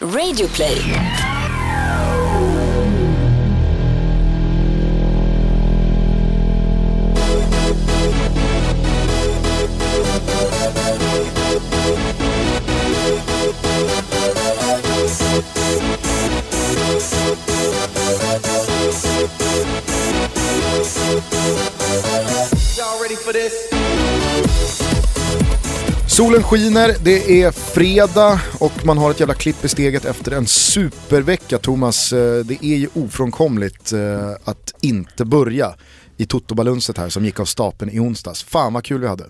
Radioplay. Solen skiner, det är fredag och man har ett jävla klipp i steget efter en supervecka Thomas. Eh, Det är ju ofrånkomligt eh, att inte börja i Toto-balunset här som gick av stapeln i onsdags. Fan vad kul vi hade.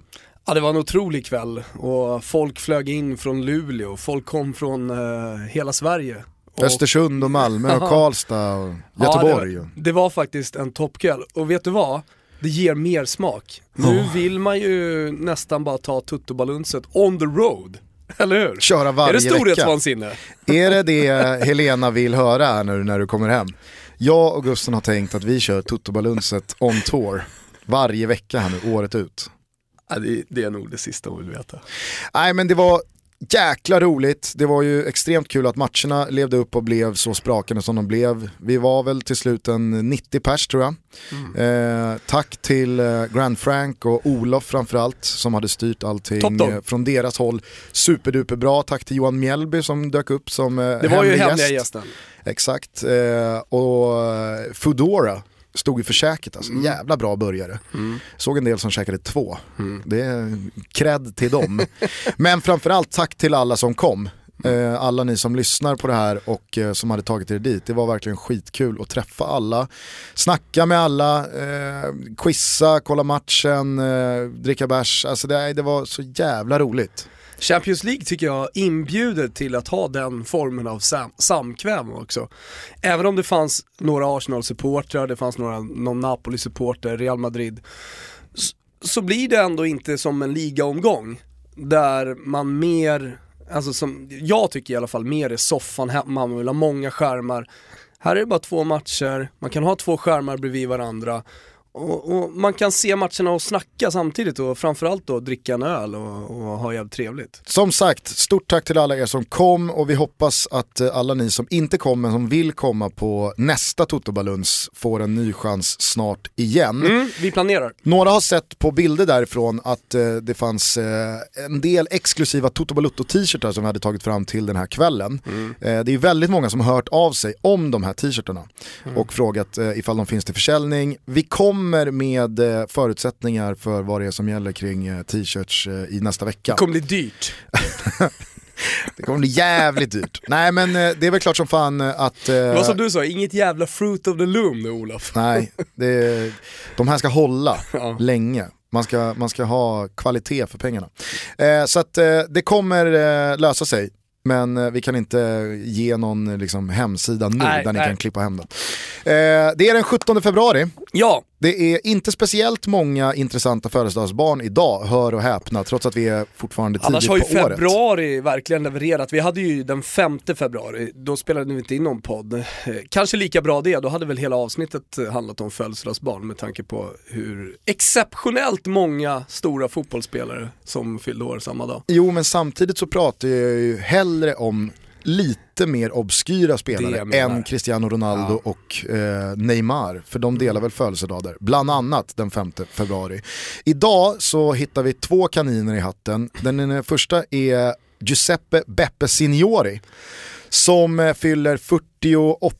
Ja det var en otrolig kväll och folk flög in från Luleå, folk kom från eh, hela Sverige. Och, Östersund och Malmö och. Karlstad och Ja, Göteborg. det, det var faktiskt en toppkväll och vet du vad? Det ger mer smak. Nu vill man ju nästan bara ta tuttobalunset on the road. Eller hur? Köra varje Är det vecka. storhetsvansinne? Är det det Helena vill höra här nu när du kommer hem? Jag och Gusten har tänkt att vi kör Toto-balunset on tour varje vecka här nu, året ut. Ja, det är nog det sista hon vill veta. Nej men det var jäkla roligt. Det var ju extremt kul att matcherna levde upp och blev så sprakande som de blev. Vi var väl till slut en 90 pers tror jag. Eh, tack till eh, Grand Frank och Olof framförallt som hade styrt allting eh, från deras håll. Superduper bra. Tack till Johan Mjällby som dök upp som eh, Det var ju hemlig hemliga gäst. gästen. Exakt. Eh, och eh, Foodora stod ju för käket alltså. Jävla bra börjare. Såg en del som käkade två. Det är cred till dem. Men framförallt tack till alla som kom. Eh, alla ni som lyssnar på det här och eh, som hade tagit er dit. Det var verkligen skitkul att träffa alla. Snacka med alla, eh, quizza, kolla matchen, eh, dricka bärs. Alltså det, det var så jävla roligt. Champions League tycker jag inbjuder till att ha den formen av sam samkväm också. Även om det fanns några Arsenal-supportrar, det fanns några, någon Napoli-supporter, Real Madrid. Så, så blir det ändå inte som en ligaomgång där man mer, alltså som jag tycker i alla fall, mer är soffan hemma, man vill ha många skärmar. Här är det bara två matcher, man kan ha två skärmar bredvid varandra och, och man kan se matcherna och snacka samtidigt och framförallt då dricka en öl och, och ha jävligt trevligt. Som sagt, stort tack till alla er som kom och vi hoppas att eh, alla ni som inte kom men som vill komma på nästa Toto-baluns får en ny chans snart igen. Mm, vi planerar. Några har sett på bilder därifrån att eh, det fanns eh, en del exklusiva Toto Balutto-t-shirtar som vi hade tagit fram till den här kvällen. Eh, det är väldigt många som har hört av sig om de här t-shirtarna och frågat eh, ifall de finns till försäljning. Vi kommer med eh, förutsättningar för vad det är som gäller kring eh, t-shirts eh, i nästa vecka. Det kommer bli dyrt. Det kommer bli jävligt dyrt. Nej men det är väl klart som fan att... Det var som du sa, inget jävla fruit of the loom nu Olof. Nej, det, de här ska hålla Ja. länge. Man ska, man ska ha kvalitet för pengarna. Så att det kommer lösa sig. Men vi kan inte ge någon liksom, hemsida nu Nej, där ni nej. kan klippa hem den. Det är den 17 februari. Ja, Det är inte speciellt många intressanta födelsedagsbarn idag, hör och häpna, trots att vi är fortfarande tidigt annars har ju på året. februari verkligen levererat. Vi hade ju den 5 februari, då spelade vi inte in någon podd. Eh, Kanske lika bra det, då hade väl hela avsnittet eh, handlat om födelsedagsbarn med tanke på hur exceptionellt många stora fotbollsspelare som fyllde år samma dag. Jo men samtidigt så pratar jag ju hellre om lite mer obskyra spelare än Cristiano Ronaldo och eh, Neymar. För de delar väl födelsedagar, bland annat den 5 februari. Idag så hittar vi två kaniner i hatten. Den första är Giuseppe Beppe Signori som eh, fyller 48.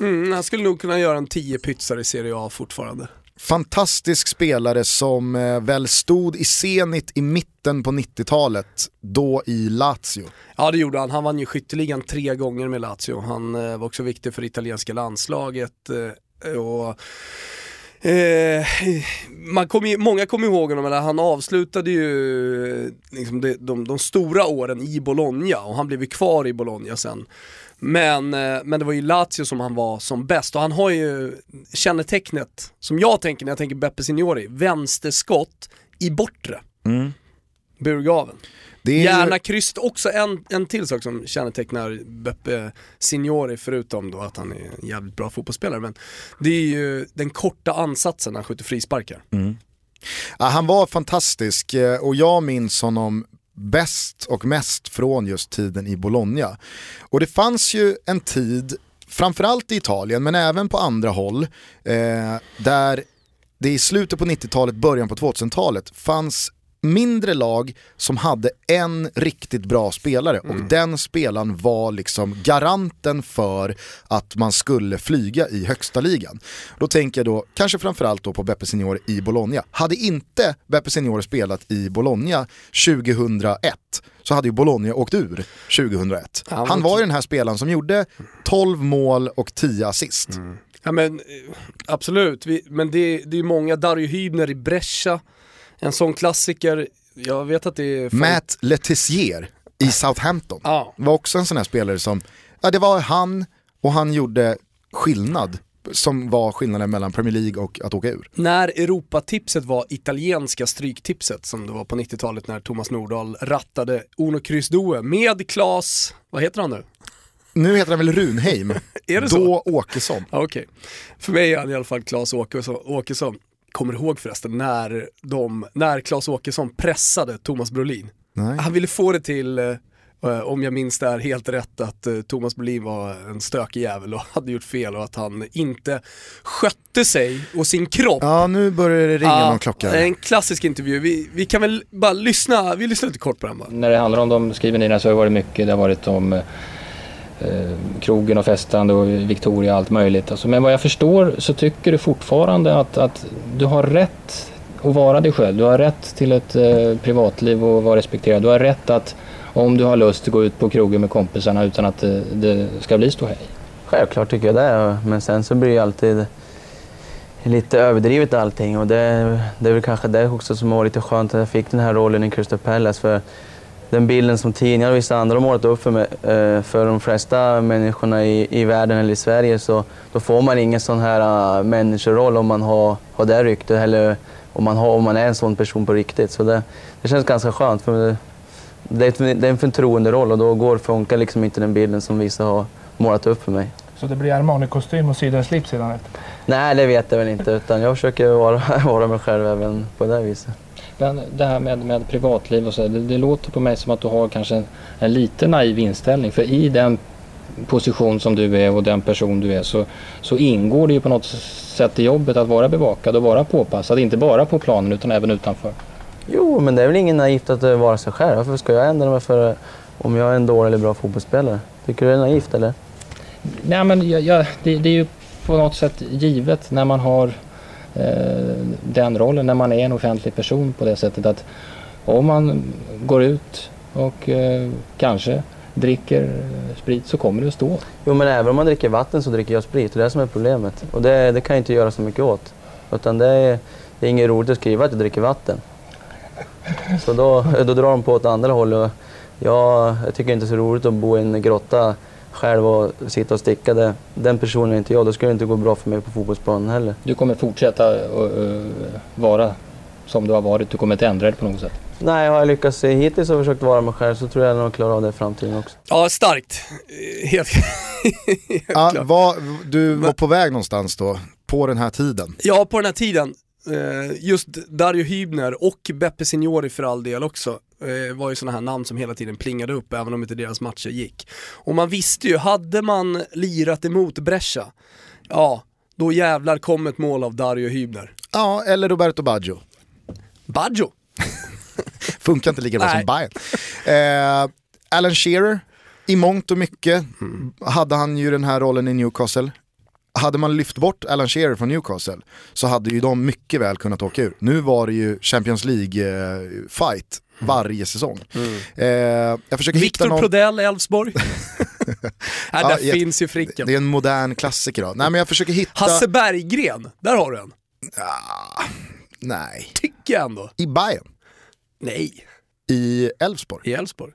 Mm, han skulle nog kunna göra en 10 pytsar i Serie A fortfarande. Fantastisk spelare som eh, väl stod i Zenit i mitten på 90-talet, då i Lazio. Ja det gjorde han, han vann ju skytteligan tre gånger med Lazio. Han eh, var också viktig för italienska landslaget. Eh, och, eh, man kom i, många kommer ihåg honom, eller han avslutade ju liksom de, de, de stora åren i Bologna och han blev ju kvar i Bologna sen. Men, eh, men det var ju Lazio som han var som bäst och han har ju kännetecknet, som jag tänker när jag tänker Beppe Signori, vänsterskott i bortre. Burgaven. Det är Gärna kryst, också en, en till sak som kännetecknar Beppe Signori förutom då att han är en jävligt bra fotbollsspelare. Men det är ju den korta ansatsen när han skjuter frisparkar. Ja, han var fantastisk eh, och jag minns honom bäst och mest från just tiden i Bologna. Och det fanns ju en tid, framförallt i Italien men även på andra håll, eh, där det i slutet på 90-talet, början på 2000-talet fanns mindre lag som hade en riktigt bra spelare och Mm. den spelaren var liksom garanten för att man skulle flyga i högsta ligan. Då tänker jag då kanske framförallt då på Beppe Signore i Bologna. Hade inte Beppe Signore spelat i Bologna 2001 så hade ju Bologna åkt ur 2001. Ja, men Han var ju den här spelaren som gjorde 12 mål och 10 assist. Ja men eh, absolut, vi, men det, det är ju många, Dario Hübner i Brescia, en sån klassiker, jag vet att det är... fan- Matt Letizier i Southampton Ja. var också en sån här spelare som, ja det var han och han gjorde skillnad som var skillnaden mellan Premier League och att åka ur. När Europatipset var italienska stryktipset som det var på 90-talet när Thomas Nordahl rattade Uno Kryss Due med Klas, vad heter han nu? Nu heter han väl Runheim, Är det då så? Åkesson. Ja, Okej. För mig är han i alla fall Klas Åkesson. Åkesson. Kommer du ihåg förresten när, de, när Klas Åkesson pressade Thomas Brolin? Nej. Han ville få det till, eh, om jag minns det här helt rätt, att eh, Thomas Brolin var en stökig jävel och hade gjort fel och att han inte skötte sig och sin kropp. Ja nu börjar det ringa Ja, någon klocka. En klassisk intervju. Vi, vi kan väl bara lyssna, vi lyssnar lite kort på den bara. När det handlar om de skriverierna så har det varit mycket. Det har varit om eh, Eh, krogen och festande och Victoria och allt möjligt. Alltså, men vad jag förstår så tycker du fortfarande att, att du har rätt att vara dig själv. Du har rätt till ett eh, privatliv och vara respekterad. Du har rätt att om du har lust gå ut på krogen med kompisarna utan att det, det ska bli ståhej. Självklart tycker jag det, men sen så blir det alltid lite överdrivet allting och det, det är väl kanske det också som var lite skönt att jag fick den här rollen i Crystal Palace för den bilden som tidningar och vissa andra har målat upp för, mig, eh, för de flesta människorna i, i världen eller i Sverige så då får man ingen sån här uh, människoroll om man har, har det ryktet eller om man, har, om man är en sån person på riktigt. Så det, det känns ganska skönt för det, det, är, en förtroenderoll och då går, funkar liksom inte den bilden som vissa har målat upp för mig. Så det blir Armani-kostym och slips sedan efter? Nej, det vet jag väl inte. Utan jag försöker vara, vara mig själv även på det viset. Men det här med, med privatliv och så, det, det låter på mig som att du har kanske en, en lite naiv inställning. För i den position som du är och den person du är så, så ingår det ju på något sätt i jobbet att vara bevakad och vara påpassad. Inte bara på planen utan även utanför. Jo, men det är väl ingen naivt att eh, vara sig själv. Varför ska jag ändra mig för eh, om jag är en dålig eller bra fotbollsspelare? Tycker du det är naivt eller? Nej men jag, jag, det, det är ju på något sätt givet när man har den rollen, när man är en offentlig person på det sättet att om man går ut och eh, kanske dricker eh, sprit så kommer det att stå. Jo, men även om man dricker vatten så dricker jag sprit. Det är det som är problemet. Och det, det kan jag inte göra så mycket åt. Utan det är, det är inget roligt att skriva att jag dricker vatten. Så då, då drar de på åt andra hållet. Och Jag, jag tycker inte det är så roligt att bo i en grotta själv och sitta och sticka. Det, den personen är inte jag. Då skulle det inte gå bra för mig på fotbollsplanen heller. Du kommer fortsätta att uh, vara som du har varit. Du kommer inte ändra dig på något sätt. Nej, har jag lyckats hittills och försökt vara mig själv så tror jag nog klarar av det i framtiden också. Ja, starkt. Eh, Helt, helt Ja, klart. var, du var på väg någonstans då, på den här tiden. Ja, på den här tiden, eh, just Dario Hübner och Beppe Signori för all del också, var ju sådana här namn som hela tiden plingade upp även om inte deras matcher gick. Och man visste ju, hade man lirat emot Brescia, ja, då jävlar kom ett mål av Dario Hübner. Ja, eller Roberto Baggio. Baggio! Funkar inte lika bra Nej. som Bayern. Eh, Alan Shearer, i mångt och mycket hade han ju den här rollen i Newcastle. Hade man lyft bort Alan Shearer från Newcastle så hade ju de mycket väl kunnat åka ur. Nu var det ju Champions League-fight varje säsong. Eh, jag försöker hitta Victor någon... Prodell, Elfsborg. Nej, Ja, där jätte- finns ju fricken. Det är en modern klassiker då. Nej men jag försöker hitta... Hasse Berggren, där har du en. Nej. Tycker jag ändå. I Bayern. Nej, I Elfsborg. i Elfsborg.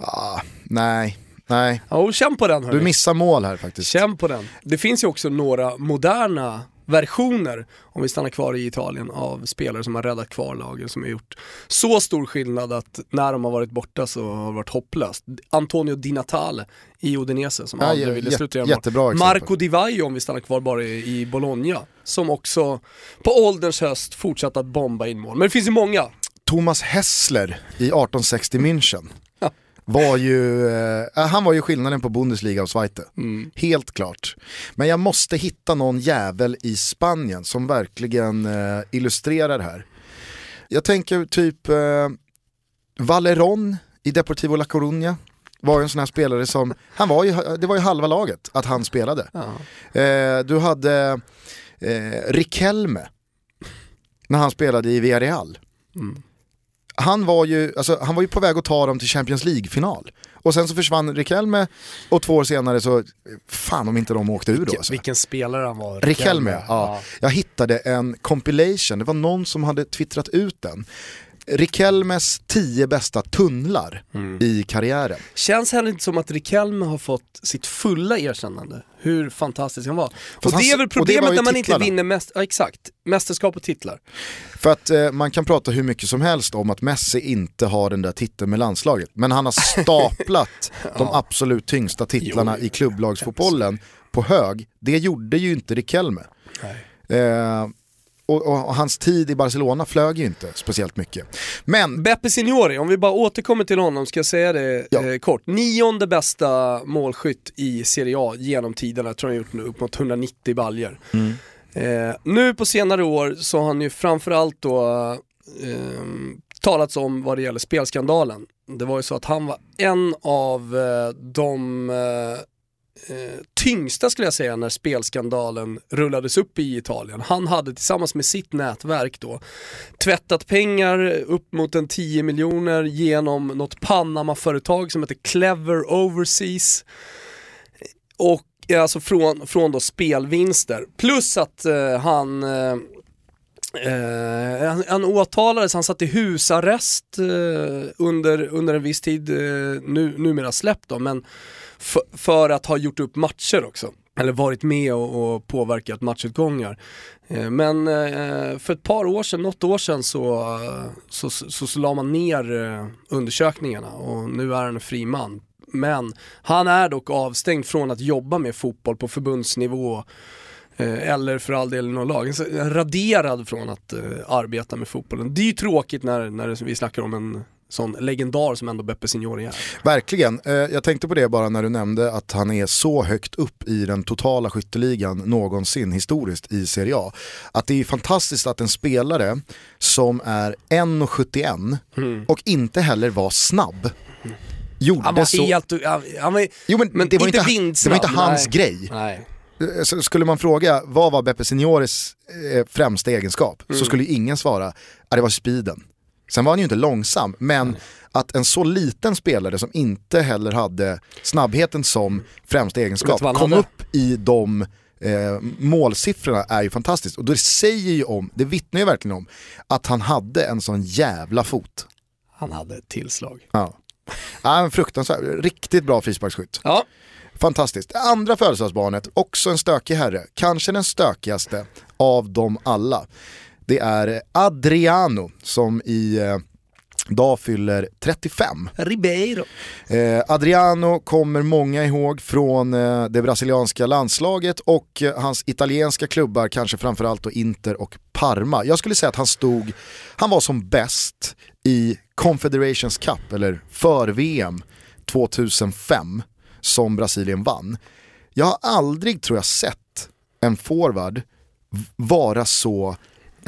Ah, nej, nej. Ja, känn på den hörni. Du missar mål här faktiskt. Känn på den. Det finns ju också några moderna versioner, om vi stannar kvar i Italien, av spelare som har räddat kvar lagen som har gjort så stor skillnad att när de har varit borta så har det varit hopplöst. Antonio Di Natale i Udinese som Ja, aldrig ville jä- sluta göra mål. Marco Di Vaio om vi stannar kvar bara i, i Bologna, som också på ålderns höst fortsatt att bomba in mål. Men det finns ju många. Thomas Hessler i 1860 München var ju, eh, han var ju skillnaden på Bundesliga och Zweite. Helt klart. Men jag måste hitta någon jävel i Spanien som verkligen eh, illustrerar det här. Jag tänker typ eh, Valeron i Deportivo La Coruña var ju en sån här spelare som, han var ju, det var ju halva laget att han spelade. Eh, du hade eh, Riquelme när han spelade i Villarreal. Han, var ju, alltså, han var ju på väg att ta dem till Champions League-final. Och sen så försvann Riquelme och två år senare så, fan om inte de åkte ur då. Vilken, Alltså. vilken spelare han var. Riquelme, ja. Jag hittade en compilation, det var någon som hade twittrat ut den. Riquelmes tio bästa tunnlar Mm. i karriären. Känns heller inte som att Riquelme har fått sitt fulla erkännande, hur fantastisk han var. Och han- det är väl och problemet när man inte titlarna. vinner mest, ja, exakt, mästerskap och titlar. För att eh, man kan prata hur mycket som helst om att Messi inte har den där titeln med landslaget. Men han har staplat de absolut tyngsta titlarna i klubblagsfotbollen på hög. Det gjorde ju inte Riquelme. Eh, och, och hans tid i Barcelona flög ju inte speciellt mycket. Men Beppe Signori, om vi bara återkommer till honom, ska jag säga det Ja. eh, kort. Nionde bästa målskytt i Serie A genom tiderna, jag tror han gjort nu upp mot 190 baljer. Eh, nu på senare år så har han ju framförallt då eh, talats om vad det gäller spelskandalen. Det var ju så att han var en av eh, de eh, tyngsta skulle jag säga när spelskandalen rullades upp i Italien. Han hade tillsammans med sitt nätverk då tvättat pengar upp mot en 10 miljoner genom något Panama-företag som heter Clever Overseas. Och eh, alltså från, från då spelvinster. Plus att eh, han eh, Eh, han, han åtalades, han satt i husarrest eh, under, under en viss tid, eh, nu, numera släppt då, men för, att ha gjort upp matcher också. Eller varit med och, och påverkat matchutgångar. Eh, men eh, för ett par år sedan, något år sedan så, så, så, så, så la man ner eh, undersökningarna och nu är han en fri man. Men han är dock avstängd från att jobba med fotboll på förbundsnivå Eh, eller för all del någon lag. Raderad från att eh, arbeta med fotbollen. Det är ju tråkigt när, när vi snackar om en sån legendar som ändå Beppe Signori är. Verkligen. Eh, Jag tänkte på det bara när du nämnde att han är så högt upp i den totala skytteligan någonsin historiskt i Serie A. Att det är fantastiskt att en spelare som är 1,71 och inte heller var snabb gjorde Han var så... helt... Han, var, Jo, men, men det, var inte inte, det vindsnabb, var inte hans nej. grej. nej. Eh, Så skulle man fråga vad var Beppe Signoris eh, främsta egenskap Mm. så skulle ingen svara att det var speeden. Sen var han ju inte långsam, men att en så liten spelare som inte heller hade snabbheten som främsta egenskap kom upp i de eh, målsiffrorna är ju fantastiskt. Och det säger ju om, det vittnar ju verkligen om att han hade en sån jävla fot. Han hade ett tillslag. Ja. Ja, en fruktansvärt, riktigt bra frisparksskytt. Ja, Fantastiskt. Det andra födelsedagsbarnet, också en stökig herre, kanske den stökigaste av dem alla. Det är Adriano som i eh, dag fyller 35. Ribeiro. Eh, Adriano kommer många ihåg från eh, det brasilianska landslaget och eh, hans italienska klubbar, kanske framförallt då Inter och Parma. Jag skulle säga att han stod, han var som bäst i Confederations Cup, eller för-VM 2005 som Brasilien vann. Jag har aldrig, tror jag, sett en forward vara så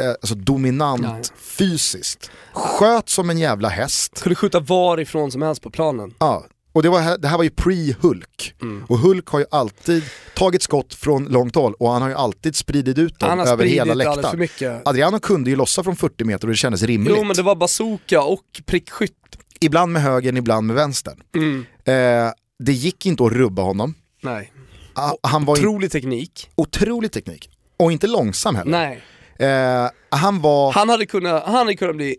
alltså dominant Nej. fysiskt. Sköt som en jävla häst. Kunde skjuta varifrån som helst på planen. Ja, och det, var, det här var ju pre-Hulk. Mm. Och Hulk har ju alltid tagit skott från långt håll och han har ju alltid spridit ut dem över hela läktaren. Adriano kunde ju lossa från 40 meter och det kändes rimligt. Jo men det var bazooka och prickskytt. Ibland med högern, ibland med vänstern. Mm. Eh, det gick inte att rubba honom. Nej. Ah, Han var Otrolig teknik. otrolig teknik. Och inte långsam heller. Nej. Eh, han var... Han hade kunnat, han hade kunnat bli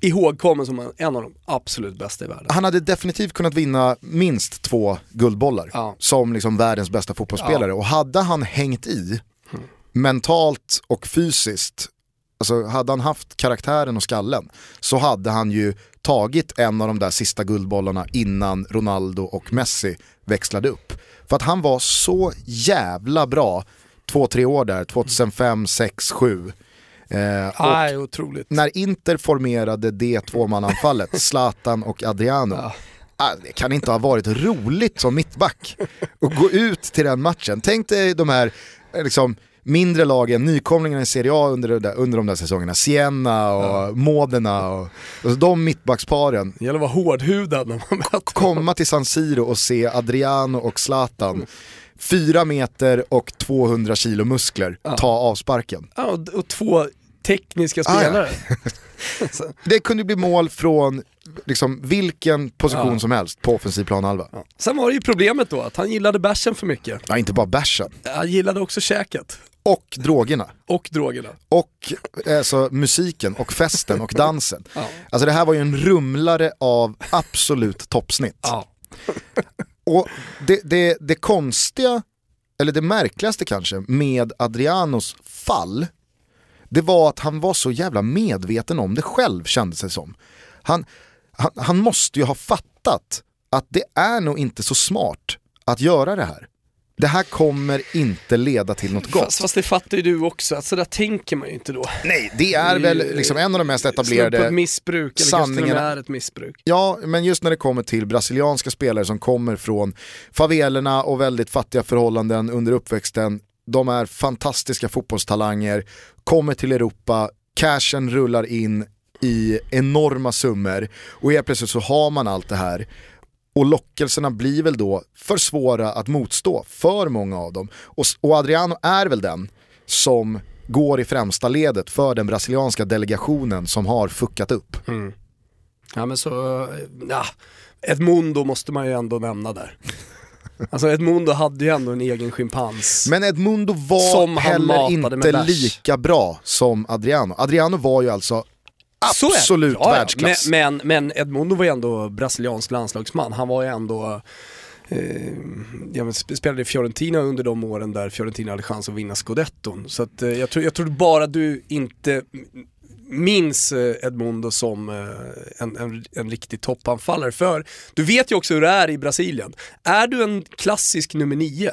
ihågkommen som en av de absolut bästa i världen. han hade definitivt kunnat vinna minst två guldbollar Ja. som liksom världens bästa fotbollsspelare. Och hade han hängt i mentalt och fysiskt, alltså hade han haft karaktären och skallen så hade han ju tagit en av de där sista guldbollarna innan Ronaldo och Messi växlade upp. För att han var så jävla bra två, tre år där, 2005, 6, 7. Eh, Nej, otroligt. när Inter formerade det tvåmananfallet, Zlatan och Adriano, Ja. ah, det kan inte ha varit roligt som mittback att gå ut till den matchen. Tänk dig de här eh, liksom, mindre lagen, nykomlingarna i Serie A under, där, under de där säsongerna, Siena och Modena och, och de mittbacksparen. Det gäller att vara hårdhudad när man möter Komma till San Siro och se Adriano och Zlatan, fyra meter och 200 kilo muskler, ta avsparken. Ja, och, och två tekniska Ah, ja. spelare. Det kunde bli mål från liksom, vilken position Ja. som helst på offensiv planhalva. Ja. Sen var det ju problemet då, att han gillade bärsen för mycket. Ja, inte bara bärsen. Han gillade också käket. Och drogerna. Och drogerna. Och alltså, musiken och festen och dansen. Ja. Alltså det här var ju en rumlare av absolut toppsnitt. Och det, det, det konstiga, eller det märkligaste kanske, med Adrianos fall, det var att han var så jävla medveten om det själv kändes det som. Han, han, han måste ju ha fattat att det är nog inte så smart att göra det här. Det här kommer inte leda till något gott. Fast, fast det fattar ju du också, att sådär tänker man ju inte då. Nej, det är väl liksom en av de mest Snudd på ett etablerade missbruk, eller sanningarna. med är ett missbruk. Ja, men just när det kommer till brasilianska spelare som kommer från favelerna och väldigt fattiga förhållanden under uppväxten. De är fantastiska fotbollstalanger, kommer till Europa, cashen rullar in i enorma summor och helt plötsligt så har man allt det här. Och lockelserna blir väl då för svåra att motstå för många av dem. Och, och Adriano är väl den som går i främsta ledet för den brasilianska delegationen som har fuckat upp. Ja men så, ja, Edmundo måste man ju ändå nämna där. Alltså Edmundo hade ju ändå en egen schimpans. Men Edmundo var Som heller inte lika bra som Adriano. Adriano var ju alltså. Absolut Ja, världsklass. Men, men, men Edmundo var ju ändå brasiliansk landslagsman. Han var ju ändå Eh, ja, spelade i Fiorentina under de åren där Fiorentina hade chans att vinna scudetton. Så att, eh, jag, tror, jag tror bara du inte minns eh, Edmundo som en, en, en riktig toppanfallare. För du vet ju också hur det är i Brasilien. Är du en klassisk nummer nio,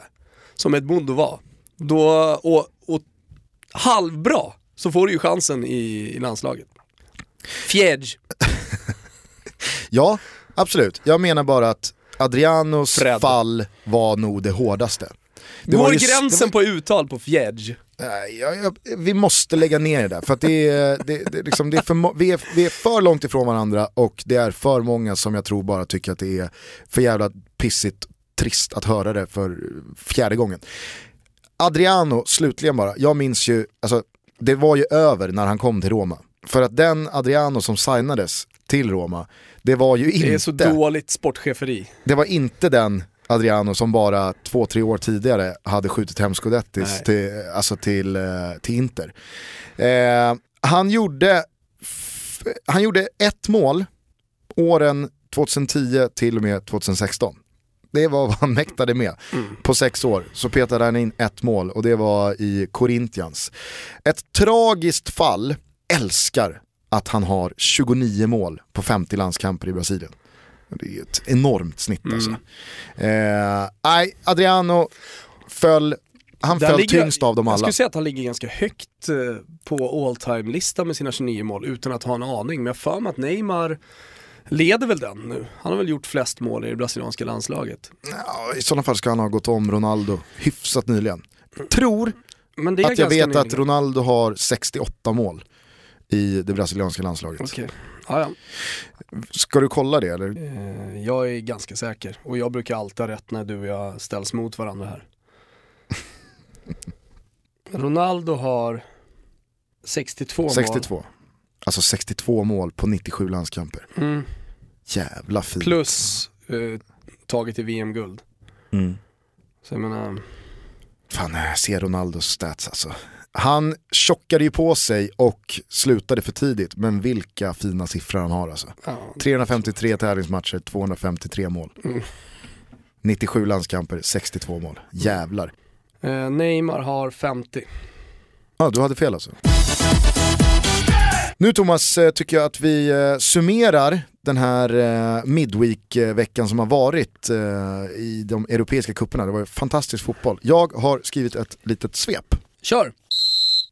som Edmundo var, då, och, och halvbra, så får du ju chansen i, i landslaget. Fjädj. Ja, absolut. Jag menar bara att Adrianos Fred. fall var nog det hårdaste. Det Går var ju- gränsen det på uttal på fjädj? Jag, jag, vi måste lägga ner det där, för det är, det, det, liksom, det är för, vi, är, vi är för långt ifrån varandra och det är för många som jag tror bara tycker att det är för jävla pissigt, trist att höra det för fjärde gången. Adriano, slutligen bara, jag minns ju, alltså, det var ju över när han kom till Roma. För att den Adriano som signades till Roma, det var ju inte... Det är så dåligt sportcheferi. Det var inte den Adriano som bara två, tre år tidigare hade skjutit hem Scudettis till, alltså till, eh, till Inter. Eh, han, gjorde, han gjorde ett mål åren 2010 till och med 2016. Det var vad han mäktade med. På sex år så petade han in ett mål och det var i Corinthians. Ett tragiskt fall, älskar att han har 29 mål på 50 landskamper i Brasilien. Det är ett enormt snitt alltså. Eh, nej, Adriano föll, han Där föll ligger- tyngst av dem Jag alla. skulle säga att han ligger ganska högt eh, på all time-listan med sina 29 mål utan att ha en aning. Men jag för mig att Neymar leder väl den nu. Han har väl gjort flest mål i det brasilianska landslaget. Ja, I sådana fall ska han ha gått om Ronaldo hyfsat nyligen. Tror Men det är att jag vet att nyligen. Ronaldo har 68 mål i det brasilianska landslaget. Okej. Ja, ja. Ska du kolla det eller? Eh, Jag är ganska säker och jag brukar alltid ha rätt när du och jag ställs mot varandra här. Ronaldo har 62 mål. 62. Alltså 62 mål på 97 landskamper. Mm. Jävla fint. Plus eh, taget i VM-guld. Mm. Så jag menar, Fan, jag ser Ronaldos stats alltså. Han tjockade ju på sig och slutade för tidigt, men vilka fina siffror han har alltså. ja, 353 tävlingsmatcher, 253 mål. Mm. 97 landskamper, 62 mål. Jävlar. eh, Neymar har 50. Ja, du hade fel alltså. Nu Thomas eh, tycker jag att vi eh, summerar den här eh, Midweek-veckan som har varit i de europeiska kupperna. Det var fantastisk fotboll. Jag har skrivit ett litet svep. Kör!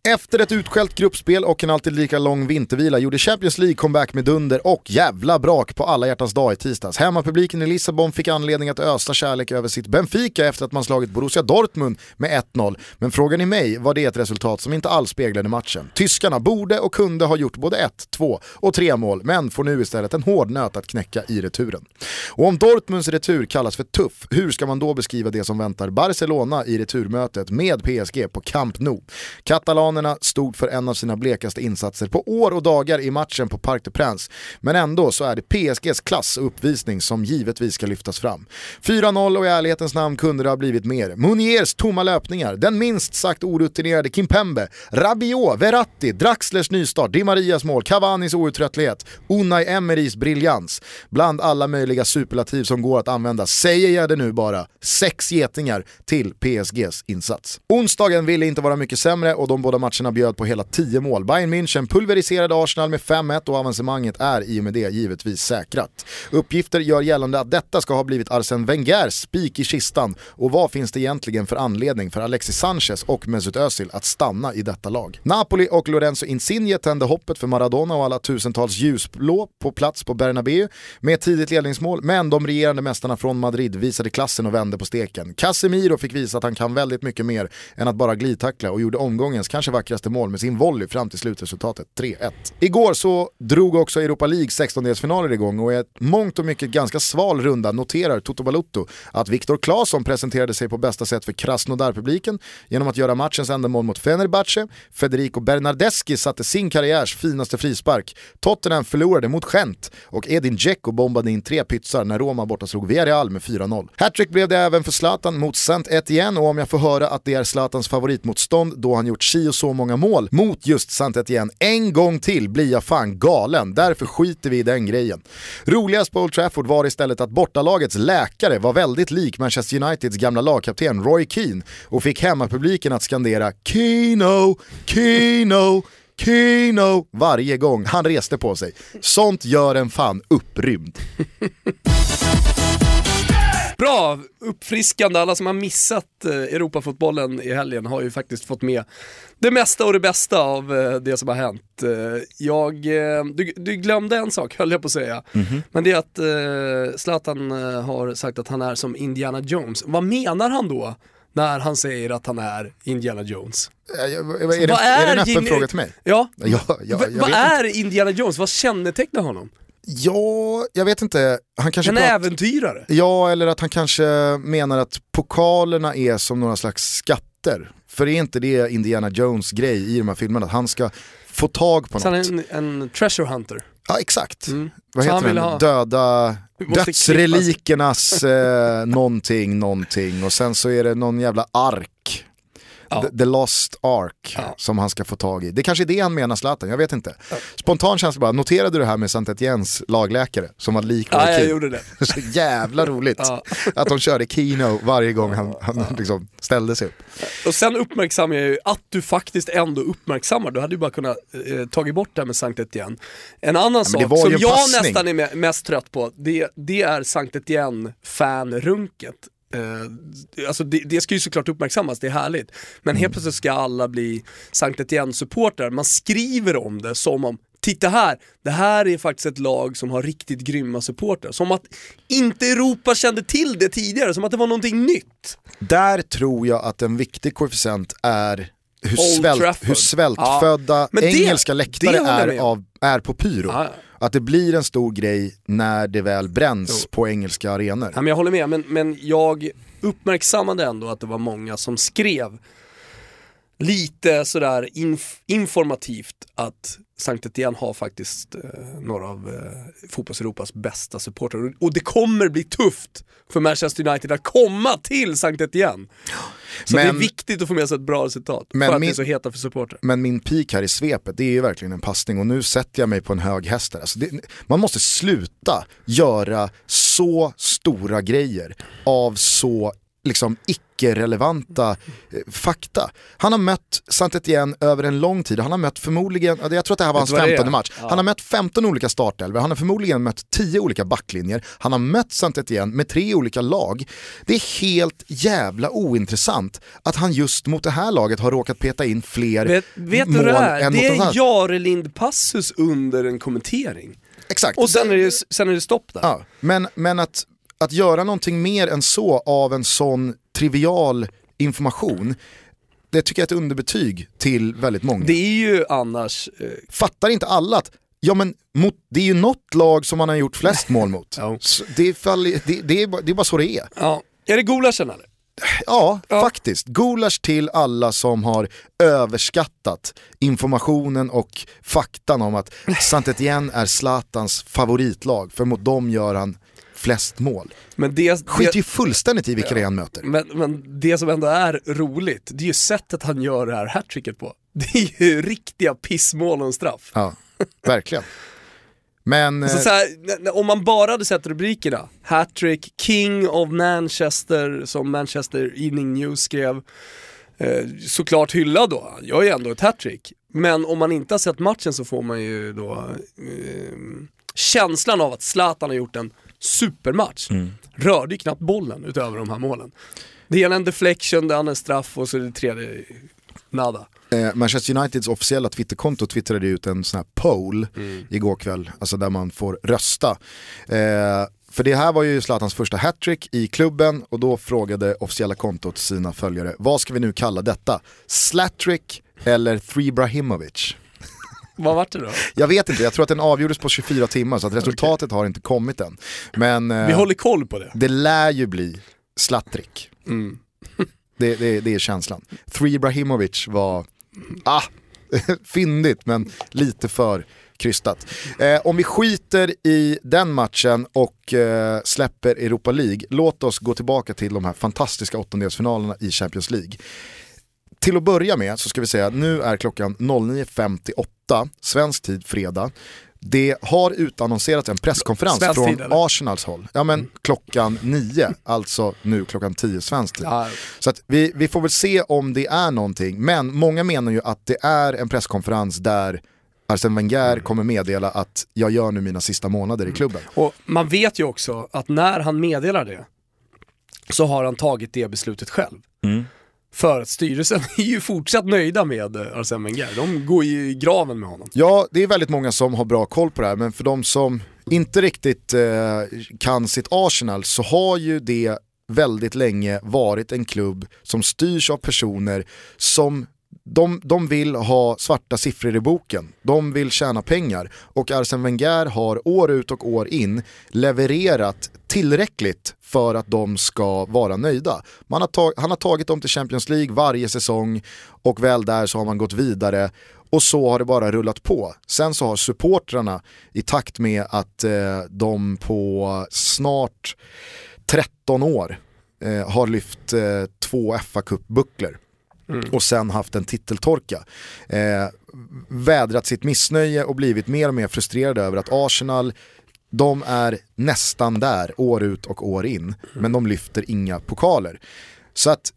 Efter ett utskällt gruppspel och en alltid lika lång vintervila gjorde Champions League comeback med dunder och jävla brak på alla hjärtans dag i tisdags. Hemmapubliken i Lissabon fick anledning att ösa kärlek över sitt Benfica efter att man slagit Borussia Dortmund med 1-0. Men frågan i mig var det ett resultat som inte alls speglade matchen. Tyskarna borde och kunde ha gjort både 1, 2 och 3 mål, men får nu istället en hård nöt att knäcka i returen. Och om Dortmunds retur kallas för tuff, hur ska man då beskriva det som väntar Barcelona i returmötet med PSG på Camp Nou? Katalanerna stod för en av sina blekaste insatser på år och dagar i matchen på Parc des Princes. Men ändå så är det PSGs klass och uppvisning som givetvis ska lyftas fram. 4-0 och i ärlighetens namn kunde det ha blivit mer. Muniers tomma löpningar, den minst sagt orutinerade Kimpembe, Rabiot, Verratti, Draxlers nystart, Di Marias mål, Cavanis outtröttlighet, Unai Emerys briljans. Bland alla möjliga superlativ som går att använda säger jag det nu bara. Sex getingar till PSGs insats. Onsdagen ville inte vara mycket sämre och de båda matcherna bjöd på hela 10 mål. Bayern München pulveriserade Arsenal med 5-1 och avancemanget är i och med det givetvis säkrat. Uppgifter gör gällande att detta ska ha blivit Arsene Wengers spik i kistan och vad finns det egentligen för anledning för Alexis Sanchez och Mesut Özil att stanna i detta lag? Napoli och Lorenzo Insigne tände hoppet för Maradona och alla tusentals ljusblå på plats på Bernabéu med tidigt ledningsmål, men de regerande mästarna från Madrid visade klassen och vände på steken. Casemiro fick visa att han kan väldigt mycket mer än att bara glidtackla och gjorde omgångens kanske vackraste mål med sin volley fram till slutresultatet 3-1. Igår så drog också Europa League 16-delsfinaler igång och i ett mångt och mycket ganska sval runda noterar Toto Balutto att Viktor Claesson presenterade sig på bästa sätt för Krasnodar-publiken genom att göra matchens enda mål mot Fenerbahce, Federico Bernardeschi satte sin karriärs finaste frispark, Tottenham förlorade mot Gent och Edin Dzeko bombade in tre pytsar när Roma borta slog Villarreal med 4-0. Hattrick blev det även för Zlatan mot Saint Etienne och om jag får höra att det är Zlatans favoritmotstånd då han gjort si och så många mål mot just Saint Etienne en gång till blir jag fan galen. Därför skiter vi i den grejen. Roligast på Old Trafford var istället att bortalagets läkare var väldigt lik Manchester Uniteds gamla lagkapten Roy Keane och fick hemmapubliken att skandera Kino, Kino, Kino varje gång han reste på sig. Sånt gör en fan upprymd. Bra, uppfriskande. Alla som har missat eh, Europafotbollen i helgen har ju faktiskt fått med det mesta och det bästa av eh, det som har hänt. Eh, jag, du, du glömde en sak höll jag på att säga. Men det är att eh, Zlatan har sagt att han är som Indiana Jones. Vad menar han då? När han säger att han är Indiana Jones. Är, är, det, Vad är det en är öppen fråga till mig? Ja, Ja, ja, jag V- vad är Indiana Jones? Vad kännetecknar honom? Ja, jag vet inte. Han kanske En pratar- äventyrare? Ja, eller att han kanske menar att pokalerna är som några slags skatter. För är inte det Indiana Jones grej i de här filmerna? Att han ska få tag på Så han något. är en, en treasure hunter. Ja, exakt. Mm. Vad Så heter han vill den? ha- Döda, dödsrelikernas eh, någonting, någonting. Och sen så är det någon jävla ark. Ja. The, the Lost Ark Ja. som han ska få tag i. Det kanske är det han menar Zlatan, jag vet inte. Spontan känsla bara, noterade du det här med Saint Etiennes lagläkare som var lik Ja, jag gjorde det. Så jävla roligt att de körde Kino varje gång han, han liksom ställde sig upp. Och sen uppmärksammar jag ju att du faktiskt ändå uppmärksammar, du hade ju bara kunnat eh, tagit bort det här med Sankt Etienne. En annan sak som en jag nästan är me- mest trött på, det, det är Sankt Etienne-fanrunket. Eh, alltså det, det ska ju såklart uppmärksammas, det är härligt. Men Mm. helt plötsligt ska alla bli Sankt Etienne-supportrar. Man skriver om det som om Titta här, det här är faktiskt ett lag som har riktigt grymma supportrar. Som att inte Europa kände till det tidigare, som att det var någonting nytt. Där tror jag att en viktig koefficient är hur, svält, hur svältfödda Ja. Engelska läktare är, av, är på pyro. Ja, Att det blir en stor grej när det väl bränns på engelska arenor. Ja, men jag håller med, men, men jag uppmärksammade ändå att det var många som skrev lite sådär inf informativt att Sankt Etienne har faktiskt eh, några av eh, fotbolls-Europas bästa supportrar. Och- det kommer bli tufft för Manchester United att komma till Sankt Etienne. Så det är Men- viktigt att få med sig ett bra resultat, Men för att min- det är så heta för supportrar. Men min peak här i svepet, det är ju verkligen en passning och nu sätter jag mig på en hög häst här. Alltså det, man måste sluta göra så stora grejer av så liksom icke-relevanta eh, fakta. Han har mött saint Etienne över en lång tid, han har mött förmodligen, jag tror att det här var hans Vet du vad det är? 15 match, han har mött 15 olika startelvor, han har förmodligen mött 10 olika backlinjer, han har mött saint Etienne med tre olika lag. Det är helt jävla ointressant att han just mot det här laget har råkat peta in fler Vet, vet mål det är? än Det mot är något annat. Jarelind passus under en kommentering. Exakt. Och sen är det, sen är det stopp där. Ja, men, men att, att göra någonting mer än så av en sån trivial information, det tycker jag är ett underbetyg till väldigt många. Det är ju annars, eh, Fattar inte alla att Ja men mot, det är ju något lag som man har gjort flest mål mot. Ja. Det, är fall, det, det, är, bara- det är bara så det är. ja. Är det gulaschen eller? Ja, Ja. faktiskt. Gulasch till alla som har överskattat informationen och faktan om att saint Etienne är Zlatans favoritlag, för mot dem gör han flest mål. Men det, Skiter ju fullständigt i vilka är han möter. men, men det som ändå är roligt, det är ju sättet han gör det här hattricket på. Det är ju riktiga pissmål och straff. Ja, verkligen. Men Så, eh, så här, om man bara hade sett rubrikerna, hattrick, King of Manchester, som Manchester Evening News skrev, eh, såklart hyllad då, gör ju ändå ett hattrick. Men om man inte har sett matchen så får man ju då eh, känslan av att Zlatan har gjort en supermatch. Rörde ju knappt bollen utöver de här målen. Det ena är en deflection, det andra är en straff och så är det tredje nada. eh, Manchester Uniteds officiella Twitterkonto twittrade ut en sån här poll Mm. igår kväll, alltså där man får rösta. Eh, för det här var ju Zlatans första hattrick i klubben och då frågade officiella kontot sina följare, vad ska vi nu kalla detta? Slattrick eller Three Brahimovic? Vad vart det då? Jag vet inte, jag tror att den avgjordes på 24 timmar så att resultatet har inte kommit än. Men eh, Vi håller koll på det. det lär ju bli Slattrick. Mm. Det, det, det är känslan. Three Ibrahimovic var, ah, fyndigt men lite för krystat. Eh, om vi skiter i den matchen och eh, släpper Europa League, låt oss gå tillbaka till de här fantastiska åttondelsfinalerna i Champions League. Till att börja med så ska vi säga att nu är klockan 09.58, svensk tid fredag. Det har utannonserats en presskonferens Svensk från tid? Arsenals håll. Ja men klockan 9, alltså nu klockan 10 svensk tid. Ja, Så att vi, vi får väl se om det är någonting, men många menar ju att det är en presskonferens där Arsene Wenger kommer meddela att jag gör nu mina sista månader i klubben. Och man vet ju också att när han meddelar det så har han tagit det beslutet själv. För att styrelsen är ju fortsatt nöjda med eh, Arsène Arsene Wenger. De går ju i graven med honom. Ja, det är väldigt många som har bra koll på det här, men för de som inte riktigt eh, kan sitt Arsenal så har ju det väldigt länge varit en klubb som styrs av personer som de, de vill ha svarta siffror i boken, de vill tjäna pengar och Arsene Wenger har år ut och år in levererat tillräckligt för att de ska vara nöjda. Har tag, han har tagit dem till Champions League varje säsong och väl där så har man gått vidare och så har det bara rullat på. Sen så har supportrarna i takt med att eh, de på snart 13 år eh, har lyft eh, två fa Cup-bucklor och sen haft en titeltorka. Eh, vädrat sitt missnöje och blivit mer och mer frustrerade över att Arsenal de är nästan där år ut och år in, men de lyfter inga pokaler. Så att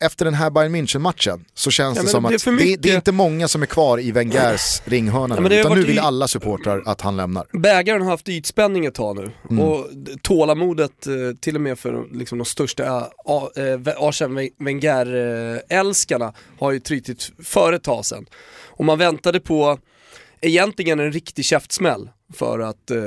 efter den här Bayern München-matchen så känns Ja, det som det att mycket- det är inte många som är kvar i Wengers ringhörna Ja, nu, utan nu vill i- alla supportrar att han lämnar. Bägaren har haft ytspänning ett tag nu Mm. och tålamodet eh, till och med för liksom, de största eh, eh, Arsene Wenger-älskarna har ju trytit för ett tag sedan. Och man väntade på egentligen en riktig käftsmäll för att eh,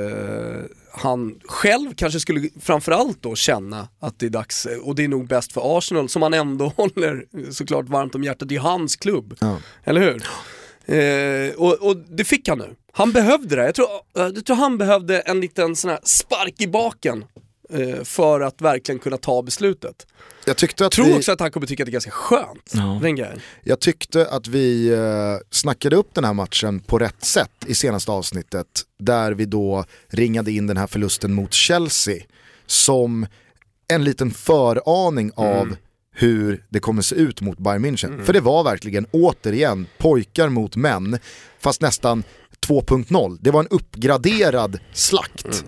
han själv kanske skulle framförallt då känna att det är dags, och det är nog bäst för Arsenal som han ändå håller såklart varmt om hjärtat, det är hans klubb. Ja. Eller hur? Eh, och, och det fick han nu. Han behövde det. Jag tror, eh, jag tror han behövde en liten sån här spark i baken eh, för att verkligen kunna ta beslutet. Jag tyckte att Jag tror vi... också att han kommer tycka att det är ganska skönt, Wenger. Jag tyckte att vi eh, snackade upp den här matchen på rätt sätt i senaste avsnittet. Där vi då ringade in den här förlusten mot Chelsea som en liten föraning av hur det kommer se ut mot Bayern München. För det var verkligen återigen pojkar mot män, fast nästan 2.0. Det var en uppgraderad slakt.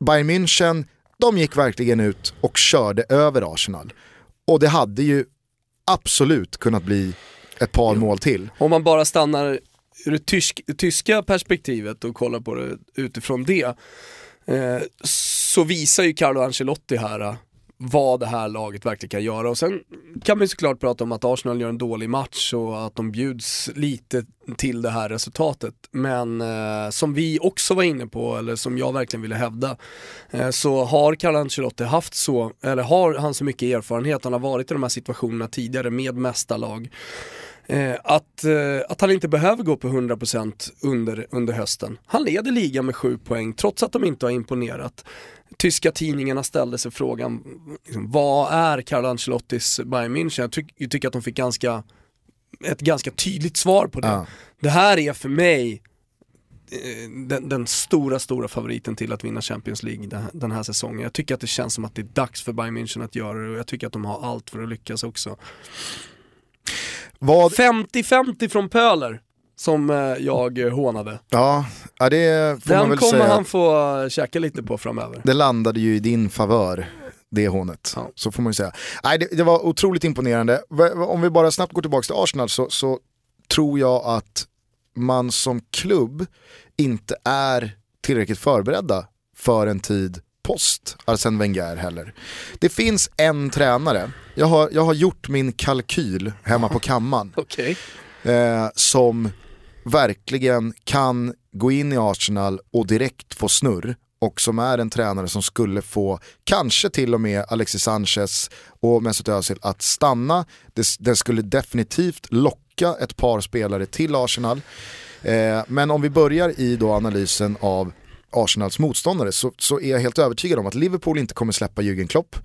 Bayern München de gick verkligen ut och körde över Arsenal. Och det hade ju absolut kunnat bli ett par mål till. Om man bara stannar ur det tysk, tyska perspektivet och kollar på det utifrån det, eh, så visar ju Carlo Ancelotti här eh, vad det här laget verkligen kan göra. Och sen kan man ju såklart prata om att Arsenal gör en dålig match och att de bjuds lite till det här resultatet. Men eh, som vi också var inne på, eller som jag verkligen ville hävda, eh, så har Carlo Ancelotti haft så, eller har han så mycket erfarenhet, han har varit i de här situationerna tidigare med mästarlag. Eh, att, eh, att han inte behöver gå på 100% under, under hösten. Han leder ligan med 7 poäng trots att de inte har imponerat. Tyska tidningarna ställde sig frågan, liksom, vad är Carlo Ancelottis Bayern München? Jag, tyck, jag tycker att de fick ganska, ett ganska tydligt svar på det. Ja. Det här är för mig eh, den, den stora, stora favoriten till att vinna Champions League den här, den här säsongen. Jag tycker att det känns som att det är dags för Bayern München att göra det och jag tycker att de har allt för att lyckas också. Vad, 50-50 från Pöler, som eh, jag hånade. ja, det får man Den väl kommer säga. han få käka lite på framöver. Det landade ju i din favör, det hånet. Ja. Så får man ju säga. Nej, det, det var otroligt imponerande. Om vi bara snabbt går tillbaka till Arsenal så, så tror jag att man som klubb inte är tillräckligt förberedda för en tid post Arsene Wenger heller. Det finns en tränare, jag har, jag har gjort min kalkyl hemma på kammaren Okej. eh, som verkligen kan gå in i Arsenal och direkt få snurr och som är en tränare som skulle få kanske till och med Alexis Sanchez och Mesut Özil att stanna. Den skulle definitivt locka ett par spelare till Arsenal. Eh, men om vi börjar i då analysen av Arsenals motståndare så, så är jag helt övertygad om att Liverpool inte kommer släppa Jürgen Klopp.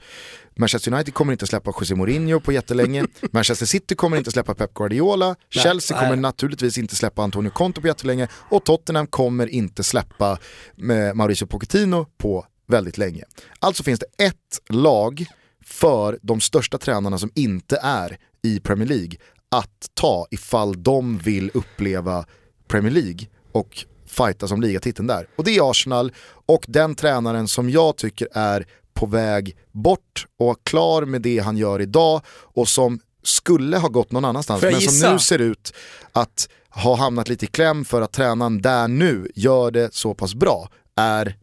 Manchester United kommer inte släppa José Mourinho på jättelänge. Manchester City kommer inte släppa Pep Guardiola. Chelsea kommer naturligtvis inte släppa Antonio Conte på jättelänge. Och Tottenham kommer inte släppa med Mauricio Pochettino på väldigt länge. Alltså finns det ett lag för de största tränarna som inte är i Premier League att ta ifall de vill uppleva Premier League och fighta som ligatiteln där. Och det är Arsenal och den tränaren som jag tycker är på väg bort och klar med det han gör idag och som skulle ha gått någon annanstans men som nu ser ut att ha hamnat lite i kläm för att tränaren där nu gör det så pass bra är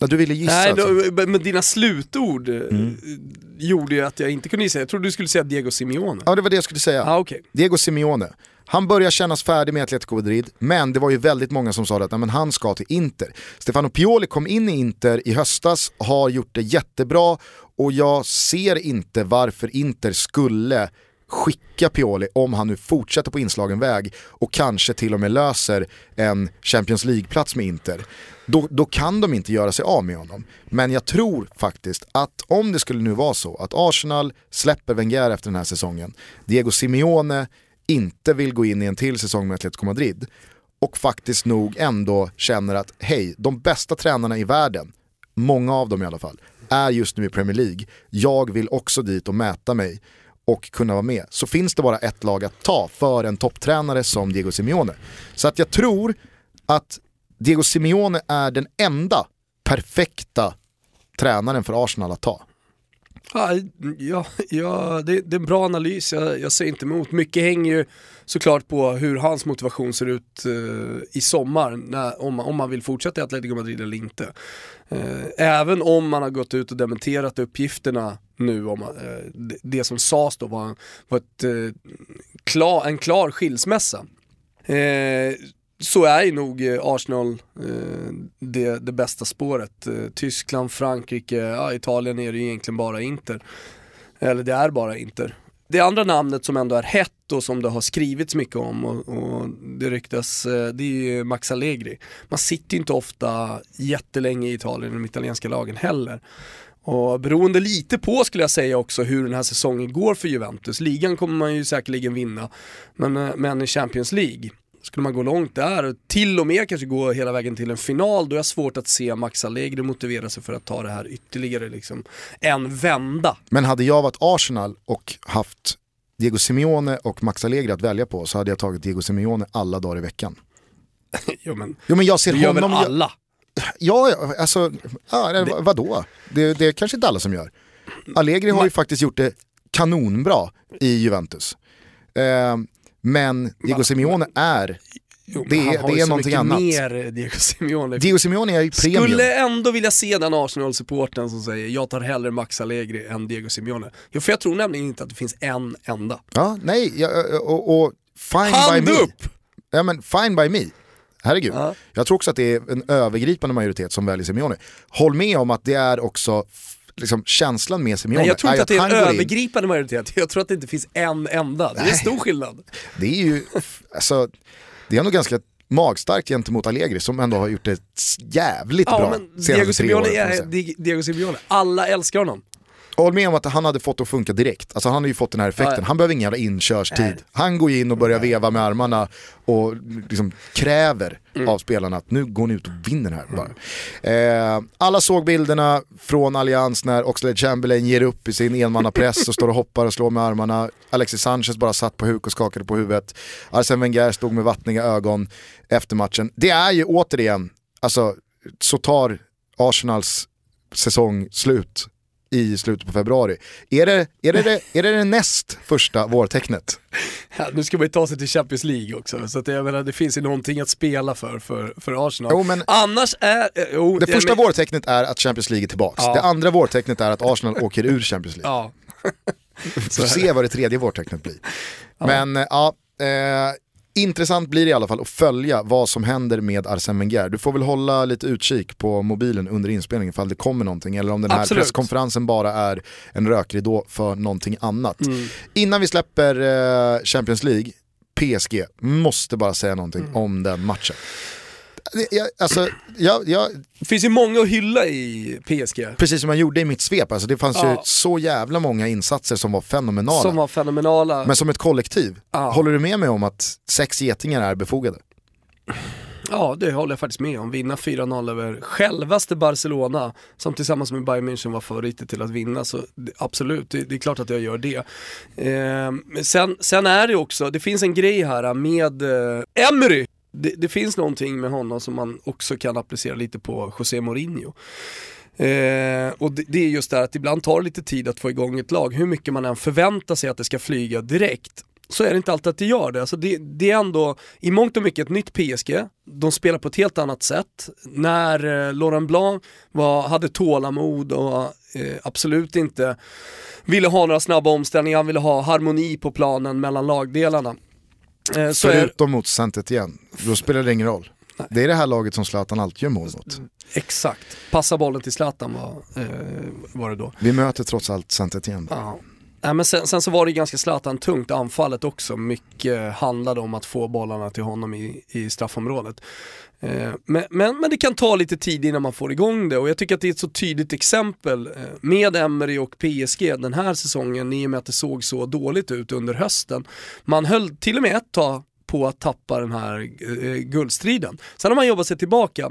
Ja, du ville gissa Nej, alltså. då, men dina slutord eh, gjorde ju att jag inte kunde gissa. Jag trodde du skulle säga Diego Simeone. Ja det var det jag skulle säga. Ah, okej. Diego Simeone. Han börjar kännas färdig med Atletico Madrid, men det var ju väldigt många som sa att nej, men han ska till Inter. Stefano Pioli kom in i Inter i höstas, har gjort det jättebra och jag ser inte varför Inter skulle skicka Pioli om han nu fortsätter på inslagen väg och kanske till och med löser en Champions League-plats med Inter. Då, då kan de inte göra sig av med honom. Men jag tror faktiskt att om det skulle nu vara så att Arsenal släpper Wenger efter den här säsongen, Diego Simeone inte vill gå in i en till säsong med Atletico Madrid och faktiskt nog ändå känner att hej, de bästa tränarna i världen, många av dem i alla fall, är just nu i Premier League. Jag vill också dit och mäta mig och kunna vara med. Så finns det bara ett lag att ta för en topptränare som Diego Simeone. Så att jag tror att Diego Simeone är den enda perfekta tränaren för Arsenal att ta. Ja, ja, det, det är en bra analys, jag, jag säger inte emot. Mycket hänger ju såklart på hur hans motivation ser ut eh, i sommar, när, om, om man vill fortsätta i Atletico Madrid eller inte. Eh, även om man har gått ut och dementerat uppgifterna nu om eh, det, det som sades då var, var ett, eh, klar, en klar skilsmässa. Eh, så är ju nog eh, Arsenal eh, det, det bästa spåret. Eh, Tyskland, Frankrike, ja, Italien är det ju egentligen bara Inter. Eller det är bara Inter. Det andra namnet som ändå är hett och som det har skrivits mycket om och, och det ryktas, eh, det är ju Max Allegri. Man sitter ju inte ofta jättelänge i Italien, i de italienska lagen heller. Och beroende lite på skulle jag säga också hur den här säsongen går för Juventus. Ligan kommer man ju säkerligen vinna, men, men i Champions League skulle man gå långt där och till och med kanske gå hela vägen till en final, då är jag svårt att se Max Allegri motivera sig för att ta det här ytterligare liksom en vända. Men hade jag varit Arsenal och haft Diego Simeone och Max Allegri att välja på så hade jag tagit Diego Simeone alla dagar i veckan. jo men, Jo men jag ser det gör väl alla? Ja, ja, alltså, ja, det, vadå? Det, det är kanske inte alla som gör. Allegri har ju faktiskt gjort det kanonbra i Juventus. Eh, men Diego Simeone är, Jo, det, är- det är någonting annat. mer Diego Simeone. Diego Simeone är ju premium. Skulle ändå vilja se den Arsenal-supporten som säger jag tar hellre Max Allegri än Diego Simeone. Jo, för jag tror nämligen inte att det finns en enda. Ja, nej, ja, och, och fine by Hand me. upp! Ja, men fine by me. Herregud. Ja. Jag tror också att det är en övergripande majoritet som väljer Simeone. Håll med om att det är också liksom, känslan med Simeone. Nej, jag tror inte att det är en går in- övergripande majoritet, jag tror att det inte finns en enda. Det är Nej. stor skillnad. Det är ju, alltså, det är nog ganska magstarkt gentemot Allegri som ändå har gjort det jävligt Ja bra men senaste Diego tre åren. är Diego Simeone, alla älskar honom. Håll med om att han hade fått det att funka direkt. Alltså han har ju fått den här effekten. Han behöver ingen jävla inkörstid. Han går in och börjar veva med armarna och liksom kräver Mm. av spelarna att nu går ni ut och vinner här bara. Eh, alla såg bilderna från Allians när Oxlade Chamberlain ger upp i sin enmannapress och står och hoppar och slår med armarna. Alexis Sanchez bara satt på huk och skakade på huvudet. Arsene Wenger stod med vattniga ögon efter matchen. Det är ju återigen, alltså så tar Arsenals säsong slut i slutet på februari. Är det är det, det, är det, det näst första vårtecknet? Ja, nu ska man ju ta sig till Champions League också, så att jag menar, det finns ju någonting att spela för, för, för Arsenal. Jo, men- Annars är... eh, Jo, Det första men- vårtecknet är att Champions League är tillbaks. Ja. Det andra vårtecknet är att Arsenal åker ur Champions League. Ja. Vi får se vad det tredje vårtecknet blir. Men eh, ja, eh, intressant blir det i alla fall att följa vad som händer med Arsene Wenger. Du får väl hålla lite utkik på mobilen under inspelningen ifall det kommer någonting eller om den här Absolut. presskonferensen bara är en rökridå för någonting annat. Mm. Innan vi släpper eh, Champions League, PSG, måste bara säga någonting Mm. om den matchen. Jag, alltså, jag, jag, Det finns ju många att hylla i PSG. precis som jag gjorde i mitt svep, alltså, det fanns ju Ja. så jävla många insatser som var fenomenala. Som var fenomenala. Men som ett kollektiv, Ja. håller du med mig om att sex getingar är befogade? Ja, det håller jag faktiskt med om. Vinna 4-0 över självaste Barcelona, som tillsammans med Bayern München var favoriter till att vinna. Så det- absolut, det, det är klart att jag gör det. Eh, sen, sen är det också, det finns en grej här med eh, Emery. Det, det finns någonting med honom som man också kan applicera lite på José Mourinho. Eh, och det, det är just det här att ibland tar det lite tid att få igång ett lag. Hur mycket man än förväntar sig att det ska flyga direkt så är det inte alltid att det gör det. Alltså det, det är ändå i mångt och mycket ett nytt PSG. De spelar på ett helt annat sätt. När eh, Laurent Blanc var, hade tålamod och eh, absolut inte ville ha några snabba omställningar, han ville ha harmoni på planen mellan lagdelarna. Eh, så är, Förutom mot saint igen, då spelar det ingen roll. Det är det här laget som Zlatan alltid gör mål mot. exakt, passa bollen till Zlatan var, eh, var det då. Vi möter trots allt saint igen. Ja. Nej, men sen, sen så var det ganska Zlatan tungt anfallet också. Mycket handlade om att få bollarna till honom i, i straffområdet. Eh, men, men, men det kan ta lite tid innan man får igång det och jag tycker att det är ett så tydligt exempel eh, med Emery och PSG den här säsongen i och med att det såg så dåligt ut under hösten. Man höll till och med ett tag på att tappa den här eh, guldstriden. Sen har man jobbat sig tillbaka.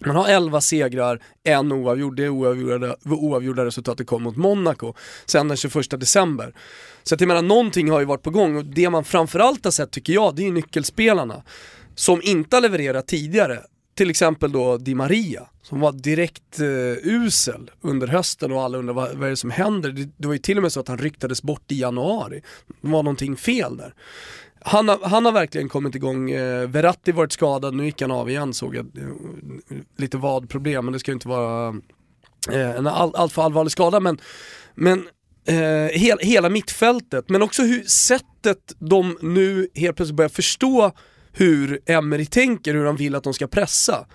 Man har 11 segrar, en oavgjord, det oavgjorda, oavgjorda resultatet kom mot Monaco sen den 21 december. Så att jag menar, någonting har ju varit på gång och det man framförallt har sett tycker jag, det är ju nyckelspelarna som inte har levererat tidigare. Till exempel då Di Maria, som var direkt eh, usel under hösten och alla undrar vad, vad är det som händer? Det, det var ju till och med så att han ryktades bort i januari. Det var någonting fel där. Han har, han har verkligen kommit igång, eh, Verratti varit skadad, nu gick han av igen såg jag. Eh, lite vadproblem, men det ska ju inte vara eh, en all, alltför allvarlig skada. Men, men eh, hel, hela mittfältet, men också hur sättet de nu helt plötsligt börjar förstå hur Emery tänker, hur han vill att de ska pressa.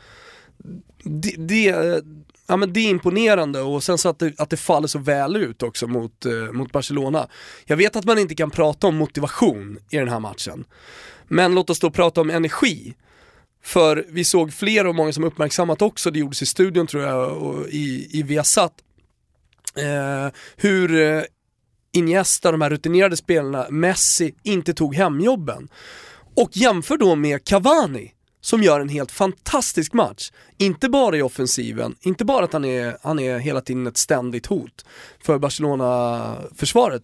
Det, det, ja, men det är imponerande och sen så att det, att det faller så väl ut också mot, eh, mot Barcelona. Jag vet att man inte kan prata om motivation i den här matchen, men låt oss då prata om energi. För vi såg fler och många som uppmärksammat också, det gjordes i studion tror jag och i, i Viasat, eh, hur eh, Iniesta, de här rutinerade spelarna, Messi, inte tog hemjobben. Och jämför då med Cavani, som gör en helt fantastisk match. Inte bara i offensiven, inte bara att han är, han är hela tiden ett ständigt hot för Barcelona-försvaret,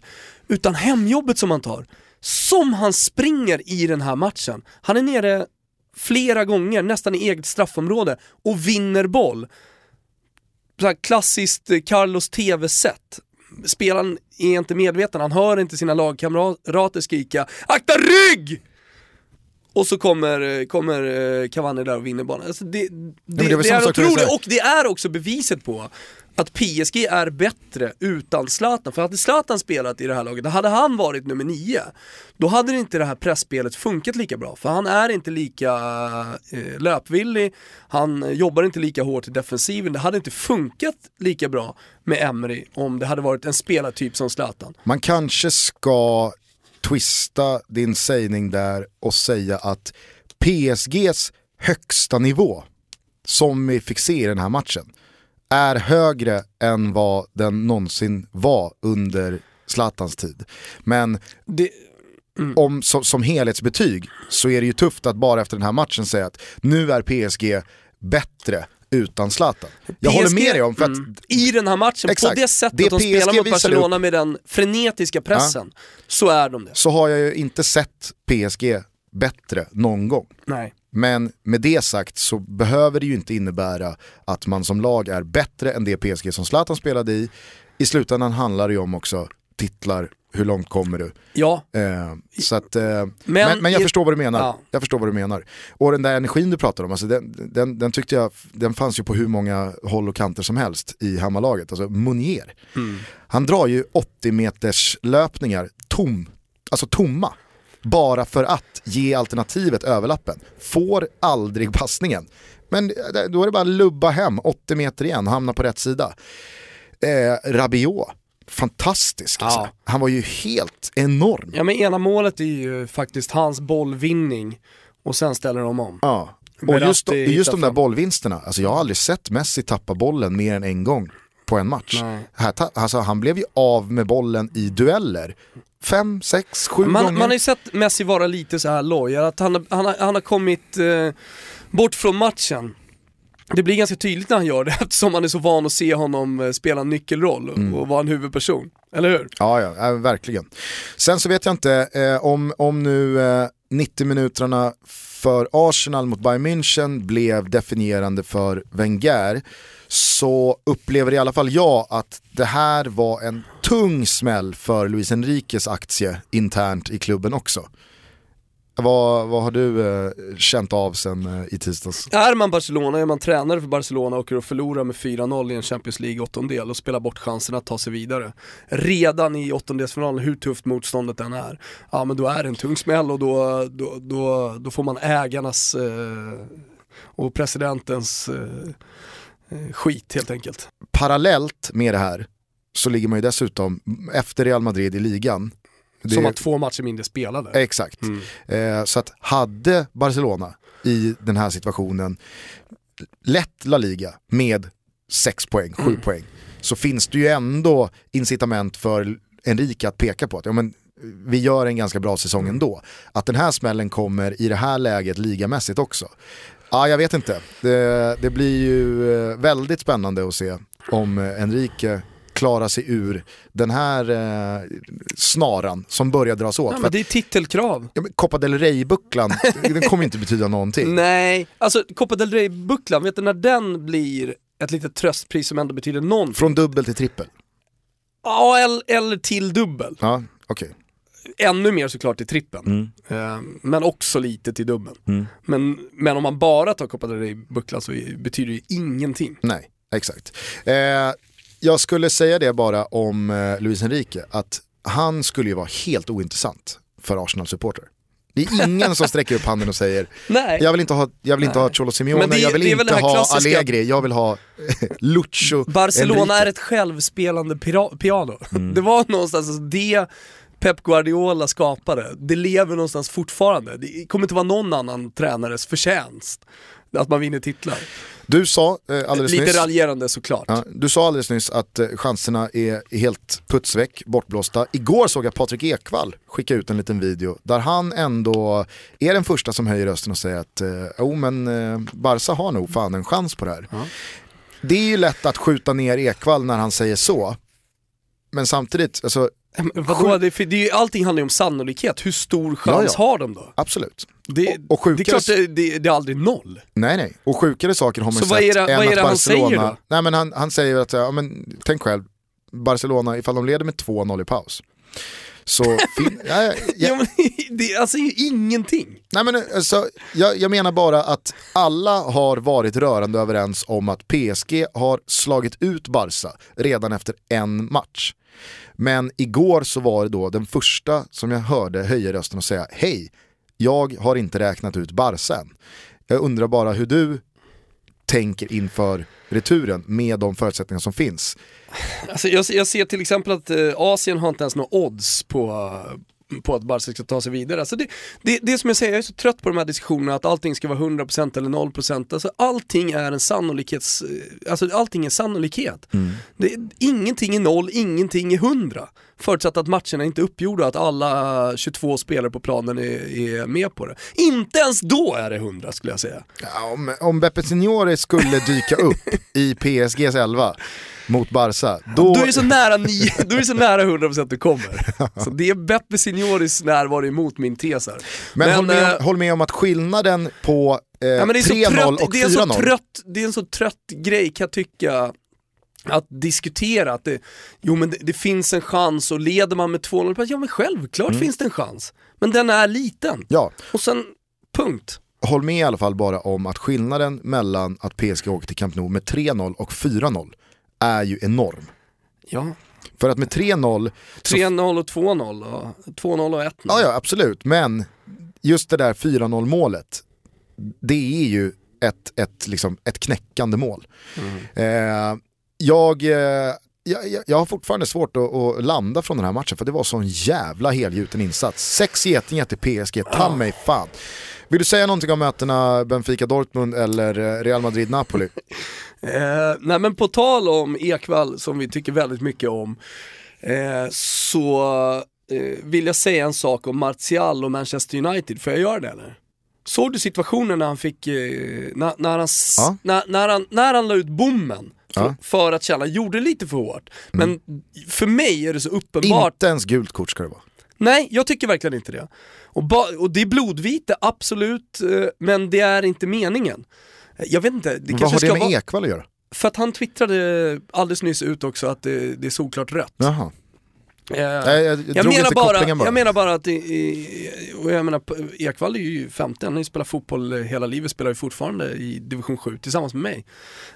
utan hemjobbet som han tar. Som han springer i den här matchen. Han är nere flera gånger, nästan i eget straffområde, och vinner boll. Så här klassiskt eh, Carlos TV-sätt. Spelaren är inte medveten, han hör inte sina lagkamrater skrika “Akta rygg!” Och så kommer, kommer eh, Cavani där och vinner bollen. Alltså det, det, väl det, är otroligt, och det är också beviset på att PSG är bättre utan Zlatan. För hade Zlatan spelat i det här laget, då hade han varit nummer nio. Då hade inte det här pressspelet funkat lika bra. För han är inte lika eh, löpvillig, han jobbar inte lika hårt i defensiven. Det hade inte funkat lika bra med Emery om det hade varit en spelartyp som Zlatan. Man kanske ska twista din sägning där och säga att PSGs högsta nivå, som vi fick se i den här matchen, är högre än vad den någonsin var under Zlatans tid. Men Det, om, som, som helhetsbetyg så är det ju tufft att bara efter den här matchen säga att nu är PSG bättre utan Zlatan. Jag håller PSG med dig om för att mm, I den här matchen, Exakt. på det sättet Det de PSG spelar mot Barcelona med den frenetiska pressen, så är de det. så har jag ju inte sett PSG bättre någon gång. Nej. Men med det sagt så behöver det ju inte innebära att man som lag är bättre än det PSG som Zlatan spelade i. I slutändan handlar det ju om också titlar, hur långt kommer du? Ja, Eh, så att, eh, men, men, jag i- förstår vad du menar. Ja. Jag förstår vad du menar. Och den där energin du pratar om, alltså den, den, den tyckte jag, den fanns ju på hur många håll och kanter som helst i hemmalaget. Alltså Munier, Mm. han drar ju 80 meters löpningar tom, alltså tomma. Bara för att ge alternativet överlappen. Får aldrig passningen. Men eh, då är det bara att lubba hem 80 meter igen, hamna på rätt sida. Eh, Rabiot, fantastisk alltså. Ja. Han var ju helt enorm. ja men ena målet är ju faktiskt hans bollvinning och sen ställer de om. Ja. Och just, just hittar de där fram. bollvinsterna, alltså jag har aldrig sett Messi tappa bollen mer än en gång på en match. Nej. Här, alltså, han blev ju av med bollen i dueller. Fem, sex, sju Man, gånger. man har ju sett Messi vara lite så här loj, att han, han, han har kommit eh, bort från matchen. Det blir ganska tydligt när han gör det eftersom man är så van att se honom eh, spela en nyckelroll och, Mm. och vara en huvudperson. Eller hur? Ja, ja, ja, verkligen. Sen så vet jag inte eh, om, om nu eh, 90 minuterna för Arsenal mot Bayern München blev definierande för Wenger så upplever i alla fall jag att det här var en tung smäll för Luis Enriques aktie internt i klubben också. Vad, vad har du eh, känt av sen eh, i tisdags? Är man Barcelona, är man tränare för Barcelona och åker och förlorar med 4-0 i en Champions League åttondel och spelar bort chansen att ta sig vidare. Redan i åttondelsfinalen, hur tufft motståndet än är, ja men då är det en tung smäll och då, då, då, då får man ägarnas eh, och presidentens eh, eh, skit helt enkelt. Parallellt med det här så ligger man ju dessutom efter Real Madrid i ligan. Det- Som har två matcher mindre spelade. Exakt. Mm. Eh, så att hade Barcelona i den här situationen lett La Liga med 6 poäng, 7 Mm. poäng, så finns det ju ändå incitament för Enrique att peka på att ja, men, vi gör en ganska bra säsong Mm. ändå. Att den här smällen kommer i det här läget ligamässigt också. Ja, jag vet inte. Det, det blir ju eh, väldigt spännande att se om eh, Enrique klarar sig ur den här eh, snaran som börjar dras åt. Ja, men det är titelkrav. Ja, Copa del Rey-bucklan, den kommer inte betyda någonting. Nej, alltså Copa del Rey-bucklan, vet du när den blir ett litet tröstpris som ändå betyder någonting? Från dubbel till trippel. Ja, eller, eller till dubbel. Ja, okej. Ännu mer såklart till trippeln. Eh, men också lite till dubbeln. Men, men om man bara tar Copa del Rey-bucklan så betyder det ingenting. Nej, exakt. Eh, jag skulle säga det bara om eh, Luis Enrique, att han skulle ju vara helt ointressant för Arsenal-supporter. Det är ingen som sträcker upp handen och säger Nej. jag vill inte ha, jag vill inte ha Cholo Simeone, det jag vill inte ha klassiska- Allegri, jag vill ha Lucho Barcelona Enrique. är ett självspelande piano. Det var någonstans det Pep Guardiola skapade, det lever någonstans fortfarande. Det kommer inte vara någon annan tränares förtjänst att man vinner titlar. Du sa eh, alldeles Lite nyss raljerande såklart. Ja, du sa alldeles nyss att eh, chanserna är helt putsväck, bortblåsta. Igår såg jag Patrik Ekwall skicka ut en liten video där han ändå är den första som höjer rösten och säger att eh, oh, men, eh, Barca har nog fan en chans på det här. Det är ju lätt att skjuta ner Ekwall när han säger så. Men samtidigt, alltså, Vadå, det, är för det allting handlar ju om sannolikhet. Hur stor chans Ja, ja. har de då? absolut. Det, Och- och sjukare- det är klart det, det, är aldrig noll. Nej nej, och sjukare saker har man Så sett vad är det- än vad är att det han Barcelona... säger då? Nej men han, han säger att, ja, men, tänk själv, Barcelona ifall de leder med 2-0 i paus. Så, fin, ja, ja, ja, Ja, men, det, alltså det är ju ingenting. Nej men alltså, jag, jag menar bara att alla har varit rörande överens om att PSG har slagit ut Barca redan efter en match. Men igår så var det då den första som jag hörde höja rösten och säga hej, jag har inte räknat ut Barca än. Jag undrar bara hur du tänker inför returen med de förutsättningar som finns. Alltså jag, jag ser till exempel att eh, Asien har inte ens några odds på, på att Barca ska ta sig vidare. Alltså det, det, det som jag säger, jag är så trött på de här diskussionerna att allting ska vara 100% eller 0%. Alltså allting är en sannolikhets... eh, Alltså allting är sannolikhet. Det, ingenting är noll, ingenting är 100. Förutsatt att matcherna inte är uppgjorda, att alla 22 spelare på planen är, är med på det. Inte ens då är det 100 skulle jag säga. Ja, om, om Beppe Signore skulle dyka upp i PSGs 11 mot Barca, då... Då är det så nära, då är så nära 100% du kommer. Så det är Beppe Signoris närvaro emot min tes här. Men, håll, med, eh, håll med om att skillnaden på eh, ja, men det är så 3-0 trött, och det är, en så 4-0 trött, det är en så trött grej kan jag tycka att diskutera att det, jo men det, det finns en chans och leder man med 2-0, ja men självklart Mm. finns det en chans. Men den är liten. Ja, Och sen, punkt. håll med i alla fall bara om att skillnaden mellan att PSG åker till Camp Nou med 3-0 och 4-0 är ju enorm. Ja, För att med 3-0, så- 3-0 och 2-0 och 2-0 och 1-0. ja ja absolut, men just det där 4-0 målet, det är ju ett, ett, liksom, ett knäckande mål. Jag, eh, jag, jag- jag har fortfarande svårt att, att landa från den här matchen för det var sån jävla helgjuten insats. Sex getingar till PSG, ta mig fan. Vill du säga någonting om mötena Benfica-Dortmund eller eh, Real Madrid-Napoli? Eh, nej men på tal om Ekvall som vi tycker väldigt mycket om eh, så eh, vill jag säga en sak om Martial och Manchester United, får jag göra det eller? Såg du situationen när han fick, eh, när, när, han, Ja. när, när, han, när han la ut bommen Ja. för att känna, gjorde lite för hårt. Men för mig är det så uppenbart Inte ens gult kort ska det vara. Nej, jag tycker verkligen inte det. Och, och det är blodvite, absolut, eh, men det är inte meningen. Jag vet inte, det Vad kanske har det ska med vara... Ekvall att göra? För att han twittrade alldeles nyss ut också att det, det är solklart rött. Jaha. Eh, Nej, jag, jag, drog menar bara, bara. jag menar bara att, i- och jag menar, Ekvall är ju 50, han har ju spelat fotboll hela livet, spelar ju fortfarande i division 7 tillsammans med mig.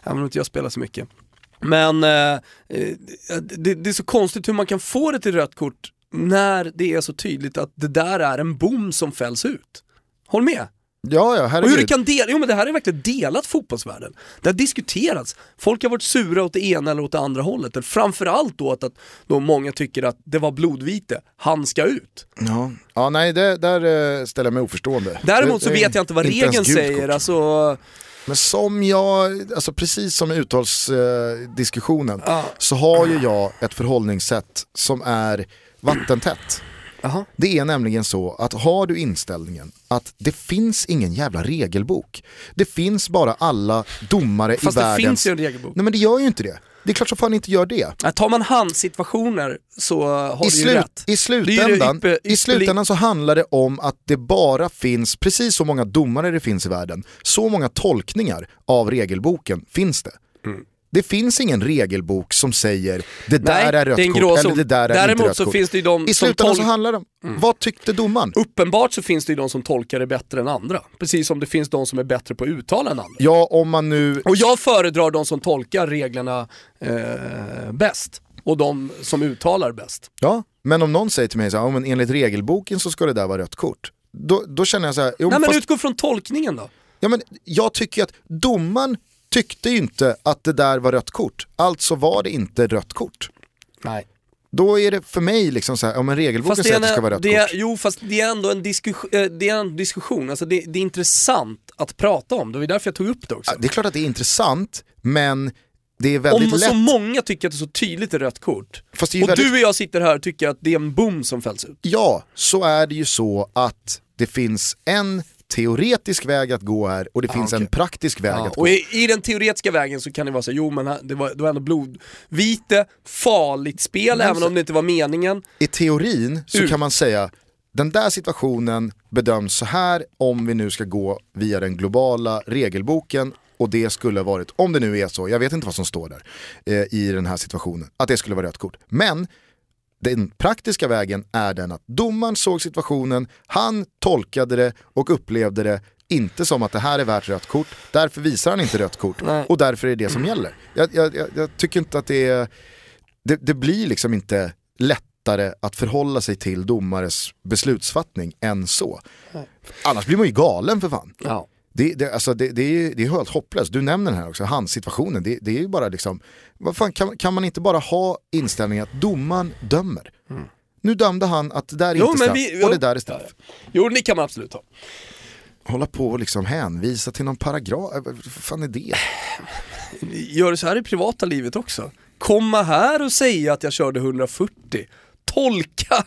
Även om inte jag spelar så mycket. Men eh, eh, det, det är så konstigt hur man kan få det till rött kort när det är så tydligt att det där är en bom som fälls ut. Håll med? Ja, ja, Och herregud. hur det kan dela, jo men det här är verkligen delat fotbollsvärlden. Det har diskuterats, folk har varit sura åt det ena eller åt det andra hållet. Eller framförallt då att, att då många tycker att det var blodvite, han ska ut. Ja, ja nej, det, där eh, ställer jag mig oförstående. Däremot så vet jag inte vad ens regeln säger, alltså, Men som jag, alltså precis som i uttalsdiskussionen, eh, Ja. så har ju jag ett förhållningssätt som är vattentätt. Jaha. Det är nämligen så att har du inställningen att det finns ingen jävla regelbok. Det finns bara alla domare fast i det världen. finns ju en regelbok. Nej men det gör ju inte det. Det är klart som fan inte gör det. Tar man handsituationer så har I, du ju rätt. I Det slutändan, det ypper- I slutändan så handlar det om att det bara finns, precis så många domare det finns i världen, så många tolkningar av regelboken finns det. Mm. Det finns ingen regelbok som säger det där Nej, är rött är kort eller det där är inte rött så kort. finns det ju de I slutändan så handlar det om, vad tyckte domaren? Uppenbart så finns det ju de som tolkar det bättre än andra. Precis som det finns de som är bättre på att uttala än andra. Ja, om man nu... Och jag föredrar de som tolkar reglerna eh, bäst. Och de som uttalar bäst. Ja, men om någon säger till mig så här, men enligt regelboken så ska det där vara rött kort. Då, då känner jag så här, Nej men fast, utgå från tolkningen då. ja, men jag tycker att domaren tyckte ju inte att det där var rött kort, alltså var det inte rött kort. Nej. Då är det för mig liksom så här, om en regelboken säger att det ska vara rött det är, kort. jo fast det är ändå en diskussion, eh, det är en diskussion. Alltså det, det är intressant att prata om, det var därför jag tog upp det också. Ja, Det är klart att det är intressant, men det är väldigt Om lätt. så många tycker att det är så tydligt är rött kort, Fast det är och väldigt... du och jag sitter här och tycker att det är en bom som fälls ut. Ja, så är det ju så att det finns en teoretisk väg att gå här och det finns en okej. praktisk väg Ja, att gå. och i, i den teoretiska vägen så kan det vara så, jo men det var, det var ändå blodvite, farligt spel Men även om det inte var meningen. I teorin så Mm. kan man säga den där situationen bedöms så här om vi nu ska gå via den globala regelboken och det skulle ha varit, om det nu är så, jag vet inte vad som står där eh, i den här situationen, att det skulle vara rött kort. Men den praktiska vägen är den att domaren såg situationen, han tolkade det och upplevde det inte som att det här är värt rött kort, därför visar han inte rött kort Nej. och därför är det det som gäller. Jag, jag, jag, tycker inte att det är, det, det blir liksom inte lättare att förhålla sig till domares beslutsfattning än så. Annars blir man ju galen för fan. Ja. Det, det, alltså det, det, är, det är helt hopplöst, du nämner den här också, handsituationen. Det, det är ju bara liksom, vad fan, kan, kan man inte bara ha inställningen att domaren dömer? Nu dömde han att det där är Jo, inte straff vi- och det där är straff. Jo, det kan man absolut ha. Hålla på och liksom hänvisa till någon paragraf, äh, vad fan är det? Gör det så här i privata livet också. Komma här och säga att jag körde 140. Tolka!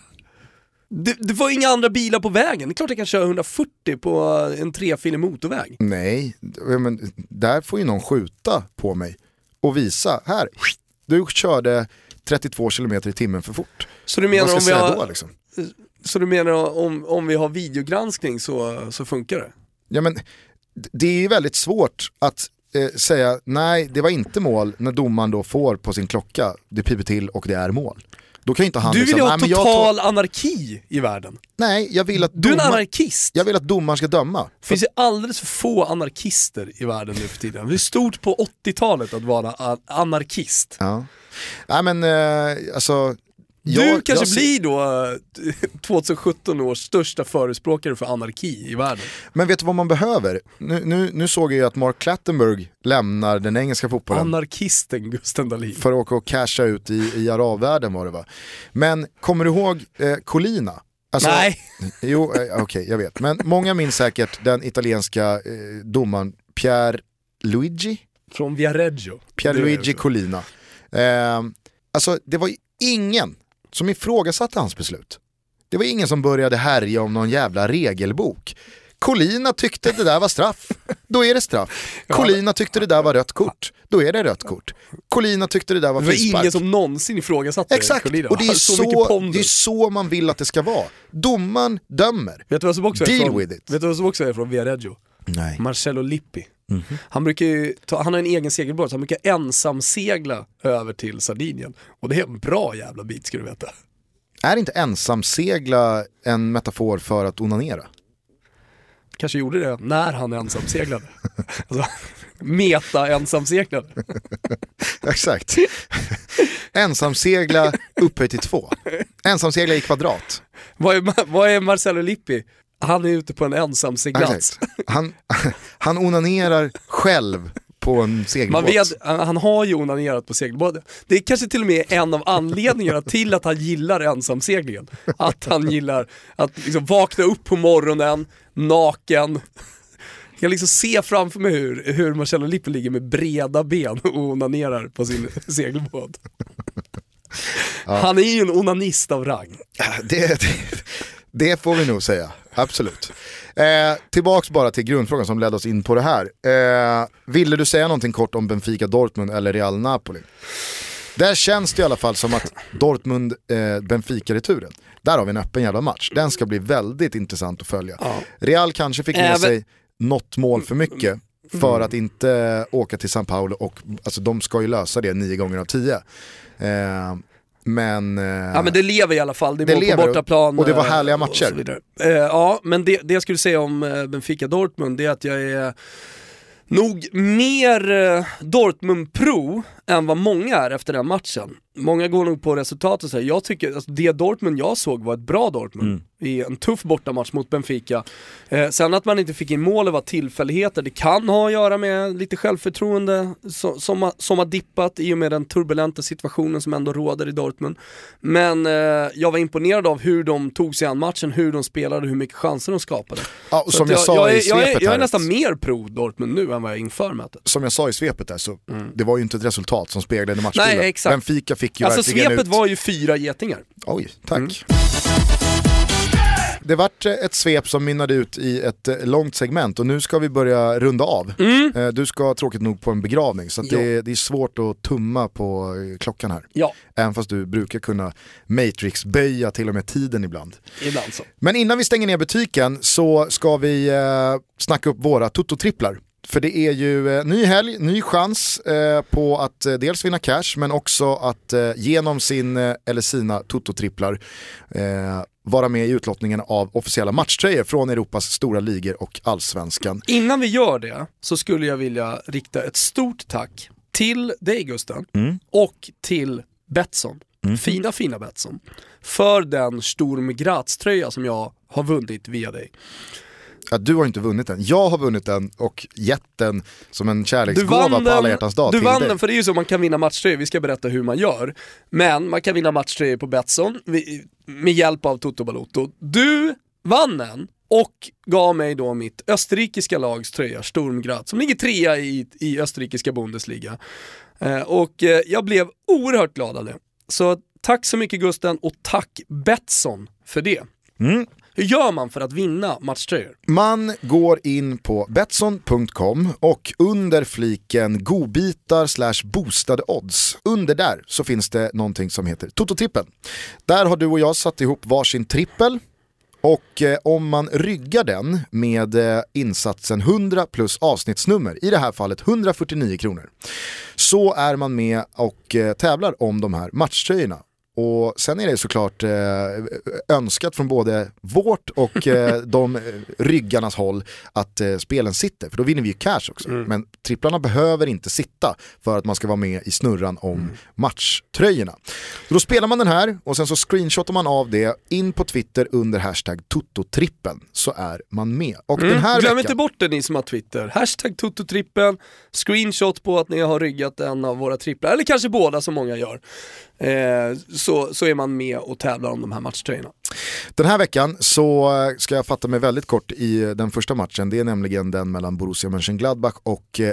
Det, det var inga andra bilar på vägen. Det är klart jag kan köra 140 på en trefilig motorväg. Nej, men där får ju någon skjuta på mig och visa, här, du körde 32 km i timmen för fort. Så du menar om vi har, då liksom? så du menar om, om vi har videogranskning så, så funkar det? Ja, men, det är ju väldigt svårt att eh, säga nej det var inte mål när domaren då får på sin klocka, det piper till och det är mål. Då kan inte han Du vill liksom, ju ha nej, jag tar- total anarki i världen. Nej, jag vill att Du är en anarkist. jag vill att domaren ska döma. Det finns ju alldeles för få anarkister i världen nu för tiden. Det är stort på 80-talet att vara anarkist. Ja. Nej men eh, alltså, Du jag- kanske jag blir då eh, 2017 års största förespråkare för anarki i världen. Men vet du vad man behöver? Nu, nu, nu såg jag ju att Mark Clattenburg lämnar den engelska fotbollen. Anarkisten Gusten Dahlin. för att åka och casha ut i, i arabvärlden var det va. Men kommer du ihåg eh, Colina? Alltså, Nej, Jo, eh, okej jag vet. Men många minns säkert den italienska eh, domaren Pier Luigi, från Viareggio. Pier Det är Luigi det. Colina. Eh, alltså det var ingen som ifrågasatte hans beslut. Det var ingen som började härja om någon jävla regelbok. Colina tyckte det där var straff, då är det straff. Colina tyckte det där var rött kort, då är det rött kort. Colina tyckte det där var Det var frispark. ingen som någonsin ifrågasatte Exakt, Colina. och det är, har så så, det är så man vill att det ska vara. Domaren dömer. Vet du vad som också är Deal från, with it. Vet du vad som också är från Viareggio? Nej. Marcello Lippi. Mhm. Han brukar ju ta, han har en egen segelbåt, han brukar ensam segla över till Sardinien. Och det är en bra jävla bit ska du veta. Är inte ensamsegla en metafor för att onanera? Kanske gjorde det när han ensamseglade. alltså, meta-ensamseglade. Exakt. Ensamsegla upphöjt till två. Ensamsegla i kvadrat. Vad är, vad är Marcello Lippi? Han är ute på en ensamseglats. Exakt. Han, han onanerar själv på en segelbåt. Man vet, han har ju onanerat på segelbåten. Det är kanske till och med en av anledningarna till att han gillar ensamseglingen. Att han gillar att liksom vakna upp på morgonen, naken. Jag kan liksom se framför mig hur, hur Marcello Lippi ligger med breda ben och onanerar på sin segelbåt. Han är ju en onanist av rang. Det, det, det får vi nog säga, absolut. Eh, tillbaks bara till grundfrågan som ledde oss in på det här. Eh, ville du säga någonting kort om Benfica Dortmund eller Real Napoli? Där känns det i alla fall som att Dortmund-Benfica-returen, där har vi en öppen jävla match. Den ska bli väldigt intressant att följa. Real kanske fick med Även- sig något mål för mycket för att inte åka till San Paolo och alltså, de ska ju lösa det nio gånger av tio. Eh, men, eh, Ja men det lever i alla fall, det Det mål på lever, bortaplan. och det var eh, härliga matcher. Eh, ja, men det, det jag skulle säga om Benfica Dortmund, det är att jag är nog mer Dortmund-pro än vad många är efter den matchen. Många går nog på resultatet så här. jag tycker, alltså, det Dortmund jag såg var ett bra Dortmund Mm. i en tuff bortamatch mot Benfica. Eh, sen att man inte fick in mål var tillfälligheter, det kan ha att göra med lite självförtroende som, som, har, som har dippat i och med den turbulenta situationen som ändå råder i Dortmund. Men eh, jag var imponerad av hur de tog sig an matchen, hur de spelade, hur mycket chanser de skapade. ja, och som att jag, sa jag, i är, jag, är, svepet jag är nästan att- mer pro Dortmund nu än vad jag är inför mötet. som jag sa i svepet där så Mm. det var ju inte ett resultat som speglade matchbilden. Nej, exakt. Benfica fick ju Alltså verkligen svepet ut... var ju fyra getingar. Oj, tack. Mm. det vart eh, ett svep som mynnade ut i ett eh, långt segment och nu ska vi börja runda av. Mm. Eh, Du ska tråkigt nog på en begravning så det, det är svårt att tumma på klockan här. Ja, Även fast du brukar kunna Matrix-böja till och med tiden ibland. ibland så. Men innan vi stänger ner butiken så ska vi eh, snacka upp våra Toto-tripplar. För det är ju eh, ny helg, ny chans eh, på att eh, dels vinna cash men också att genom sin eller sina Toto-tripplar vara med i utlottningen av officiella matchtröjor från Europas stora ligor och allsvenskan. Innan vi gör det så skulle jag vilja rikta ett stort tack till dig Gusten Mm. och till Betsson, fina fina Betsson, för den Sturm Graz-tröja som jag har vunnit via dig. Ja, du har inte vunnit den, jag har vunnit den och gett den som en kärleksgåva på alla hjärtans dag du vann den för det är ju så man kan vinna matchtröjor, vi ska berätta hur man gör. Men man kan vinna matchtröjor på Betsson med hjälp av Toto Balotto. Du vann den och gav mig då mitt österrikiska lags tröja, Sturm Graz, som ligger trea i, i österrikiska Bundesliga. Eh, och eh, jag blev oerhört glad av det. Så tack så mycket Gusten och tack Betsson för det. Mm. Hur gör man för att vinna matchtröjor? Man går in på Betsson.com och under fliken godbitar slash boostade odds, under där så finns det någonting som heter Toto-trippen. Där har du och jag satt ihop varsin trippel och eh, om man ryggar den med eh, insatsen 100 plus avsnittsnummer, i det här fallet 149 kronor, så är man med och eh, tävlar om de här matchtröjorna. Och sen är det såklart eh, önskat från både vårt och eh, de eh, ryggarnas håll att eh, spelen sitter, för då vinner vi ju cash också. Men tripplarna behöver inte sitta för att man ska vara med i snurran om matchtröjorna. Så då spelar man den här och sen så screenshotar man av det in på Twitter under hashtag Tototrippen så är man med. Och den här Mm. Glöm veckan... inte bort det ni som har Twitter. Hashtag Tototrippen, screenshot på att ni har ryggat en av våra tripplar, eller kanske båda som många gör. Eh, så, så är man med och tävlar om de här matchtröjorna. Den här veckan så ska jag fatta mig väldigt kort i den första matchen. Det är nämligen den mellan Borussia Mönchengladbach och eh,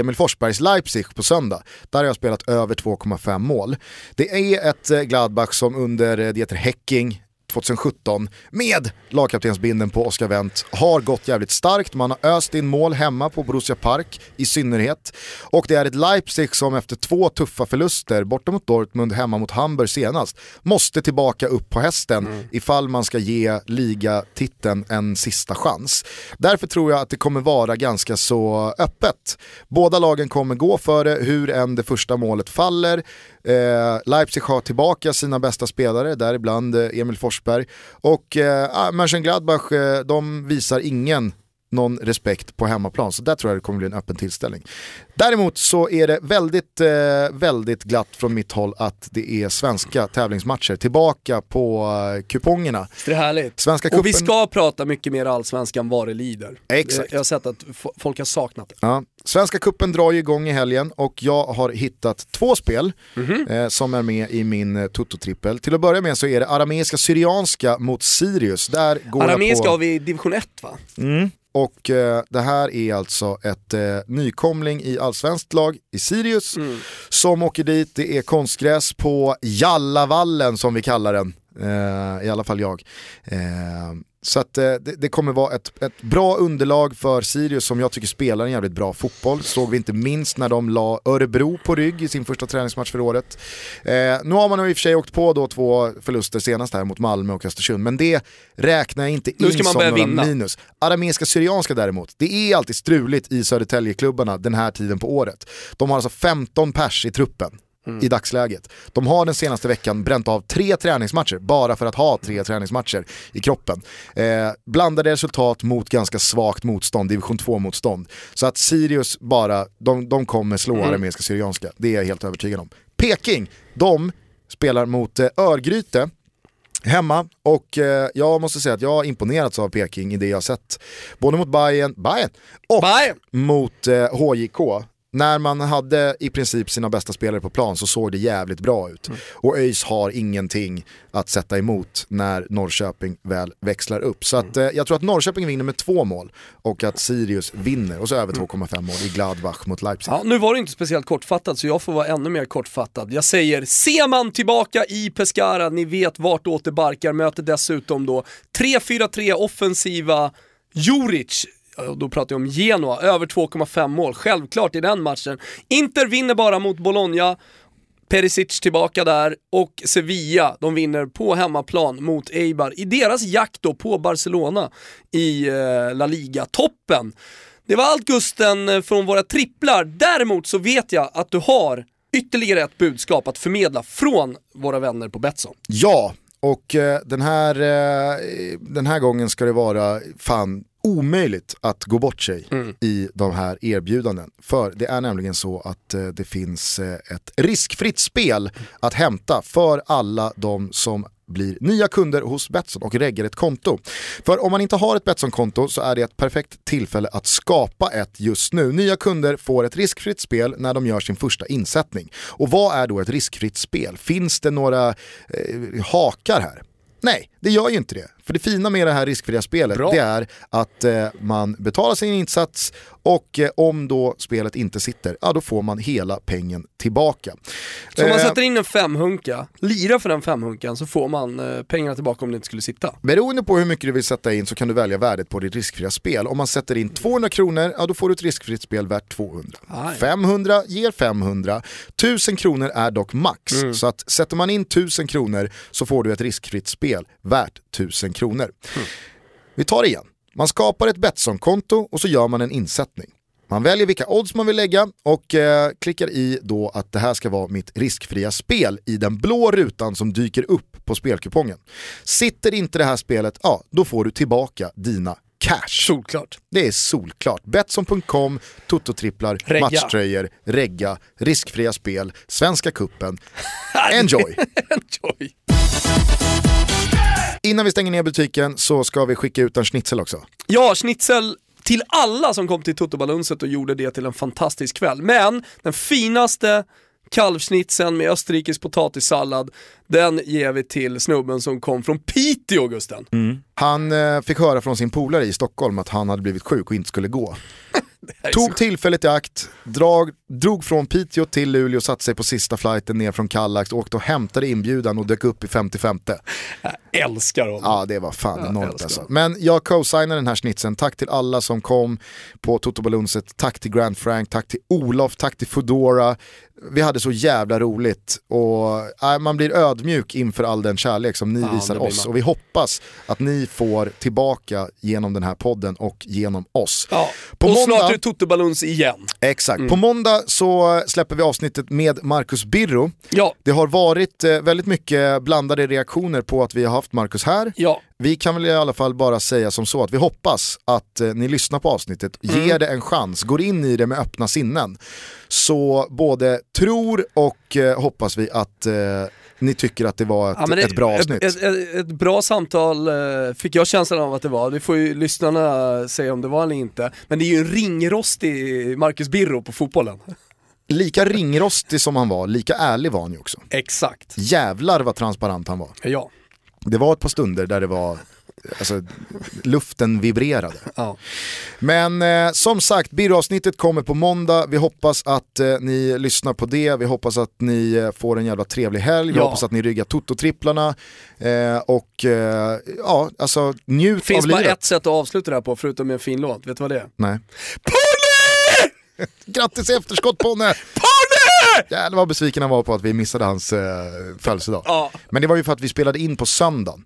Emil Forsbergs Leipzig på söndag. Där har jag spelat över 2,5 mål. Det är ett eh, Gladbach som under Dieter Hecking 2017 med lagkaptensbinden på Oscar Wendt har gått jävligt starkt. Man har öst in mål hemma på Borussia Park i synnerhet. Och det är ett Leipzig som efter två tuffa förluster, borta mot Dortmund, hemma mot Hamburg senast, måste tillbaka upp på hästen ifall man ska ge ligatiteln en sista chans. Därför tror jag att det kommer vara ganska så öppet. Båda lagen kommer gå för det hur än det första målet faller. Eh, Leipzig har tillbaka sina bästa spelare, däribland eh, Emil Forsberg. Och eh, ah, Mönchengladbach, eh, de visar ingen någon respekt på hemmaplan. Så där tror jag det kommer bli en öppen tillställning. Däremot så är det väldigt, eh, väldigt glatt från mitt håll att det är svenska tävlingsmatcher tillbaka på eh, kupongerna. Det är härligt. Svenska Och vi ska prata mycket mer allsvenskan vad det lider. Exakt. Jag har sett att folk har saknat det. Ja. Svenska kuppen drar ju igång i helgen och jag har hittat två spel Mhm. eh, som är med i min eh, Toto-trippel. Till att börja med så är det arameiska syrianska mot Sirius. Där går Arameiska jag har på... vi i division 1 va? Mm. Och eh, det här är alltså ett eh, nykomling i allsvenskt lag i Sirius Mm. som åker dit. Det är konstgräs på Jallavallen som vi kallar den. Eh, I alla fall jag. Så att, eh, det, det kommer vara ett, ett bra underlag för Sirius som jag tycker spelar en jävligt bra fotboll. Såg vi inte minst när de la Örebro på rygg i sin första träningsmatch för året. Eh, nu har man i och för sig åkt på då två förluster senast här mot Malmö och Östersund, men det räknar jag inte in som några vinna. minus. Arameiska Syrianska däremot, det är alltid struligt i Södertäljeklubbarna den här tiden på året. De har alltså 15 pers i truppen i dagsläget. De har den senaste veckan bränt av tre träningsmatcher bara för att ha tre träningsmatcher i kroppen. Eh, blandade resultat mot ganska svagt motstånd, division 2-motstånd. Så att Sirius bara, de, de kommer slå arameiska Syrianska, det är jag helt övertygad om. Peking, de spelar mot eh, Örgryte hemma och eh, jag måste säga att jag har imponerats av Peking i det jag har sett. Både mot Bayern, Bayern och Bayern. mot eh, HJK. När man hade i princip sina bästa spelare på plan så såg det jävligt bra ut. Och ÖIS har ingenting att sätta emot när Norrköping väl växlar upp. Så att, eh, jag tror att Norrköping vinner med två mål och att Sirius vinner och så över 2,5 mål i Gladbach mot Leipzig. Ja, nu var det inte speciellt kortfattat så jag får vara ännu mer kortfattad. Jag säger Seman tillbaka i Pescara, ni vet vart åter barkar, möter dessutom då 3-4-3 offensiva Juric, då pratar jag om Genoa, över 2,5 mål, självklart i den matchen. Inter vinner bara mot Bologna, Perisic tillbaka där och Sevilla, de vinner på hemmaplan mot Eibar i deras jakt då på Barcelona i eh, La Liga-toppen. Det var allt Gusten från våra tripplar. Däremot så vet jag att du har ytterligare ett budskap att förmedla från våra vänner på Betsson. Ja, och eh, den, här, eh, den här gången ska det vara fan omöjligt att gå bort sig i de här erbjudanden. För det är nämligen så att eh, det finns eh, ett riskfritt spel att hämta för alla de som blir nya kunder hos Betsson och reggar ett konto. För om man inte har ett Betsson-konto så är det ett perfekt tillfälle att skapa ett just nu. Nya kunder får ett riskfritt spel när de gör sin första insättning. Och vad är då ett riskfritt spel? Finns det några eh, hakar här? Nej, det gör ju inte det. För det fina med det här riskfria spelet Bra. det är att eh, man betalar sin insats och eh, om då spelet inte sitter, ja då får man hela pengen tillbaka. Så om man Eh, sätter in en femhunka, lirar för den femhunkan så får man eh, pengarna tillbaka om det inte skulle sitta. Beroende på hur mycket du vill sätta in så kan du välja värdet på ditt riskfria spel. Om man sätter in 200 kronor, ja då får du ett riskfritt spel värt 200. Aj. 500 ger 500. 1000 kronor är dock max. Mm. Så att sätter man in 1000 kronor så får du ett riskfritt spel värt 1000 kronor. Mm. Vi tar det igen. Man skapar ett Betsson-konto och så gör man en insättning. Man väljer vilka odds man vill lägga och eh, klickar i då att det här ska vara mitt riskfria spel i den blå rutan som dyker upp på spelkupongen. Sitter inte det här spelet, ja då får du tillbaka dina cash. Solklart. Det är solklart. Betsson.com, Toto-tripplar, Regga. matchtröjor, regga, riskfria spel, Svenska kuppen. Enjoy! Enjoy. Innan vi stänger ner butiken så ska vi skicka ut en schnitzel också. Ja, schnitzel till alla som kom till Totobalunset och gjorde det till en fantastisk kväll. Men den finaste kalvsnitzeln med österrikisk potatissallad, den ger vi till snubben som kom från Piteå, Gusten. Han eh, fick höra från sin polare i Stockholm att han hade blivit sjuk och inte skulle gå. så- Tog tillfället i akt, drag, drog från Piteå till Luleå, satte sig på sista flighten ner från Kallax, åkte och hämtade inbjudan och dök upp i 55. Jag älskar honom. Ja det var fan enormt alltså. Men jag co-signar den här snitsen. Tack till alla som kom på Toto Balunset, tack till Grand Frank, tack till Olof, tack till Foodora. Vi hade så jävla roligt och äh, man blir ödmjuk inför all den kärlek som ni Ja, visar oss. Och vi hoppas att ni får tillbaka genom den här podden och genom oss. Ja. På och måndag- snart är det Totobaluns igen. Exakt. Mm. På måndag så släpper vi avsnittet med Marcus Birro. Ja, Det har varit eh, väldigt mycket blandade reaktioner på att vi har haft Marcus här. ja. Vi kan väl i alla fall bara säga som så att vi hoppas att eh, ni lyssnar på avsnittet, Mm. ger det en chans, går in i det med öppna sinnen. Så både tror och eh, hoppas vi att ni tycker att det var ett, ja det- ett bra avsnitt. Ett, ett, ett bra samtal eh, fick jag känslan av att det var, det får ju lyssnarna säga om det var eller inte. Men det är ju en ringrostig Marcus Birro på fotbollen. Lika ringrostig som han var, lika ärlig var han ju också. Exakt. Jävlar vad transparent han var. Ja. Det var ett par stunder där det var, alltså luften vibrerade. ja. Men eh, som sagt, Birro-avsnittet kommer på måndag. Vi hoppas att eh, ni lyssnar på det. Vi hoppas att ni eh, får en jävla trevlig helg. Vi Ja. hoppas att ni ryggar Toto-tripplarna. Eh, och eh, ja, alltså njut Finns av bara livet. ett sätt att avsluta det här på, förutom med en fin låt. Vet du vad det är? Nej. Grattis i efterskott Ponne! Jävlar vad besviken han var på att vi missade hans eh, födelsedag. Ja. Men det var ju för att vi spelade in på söndagen.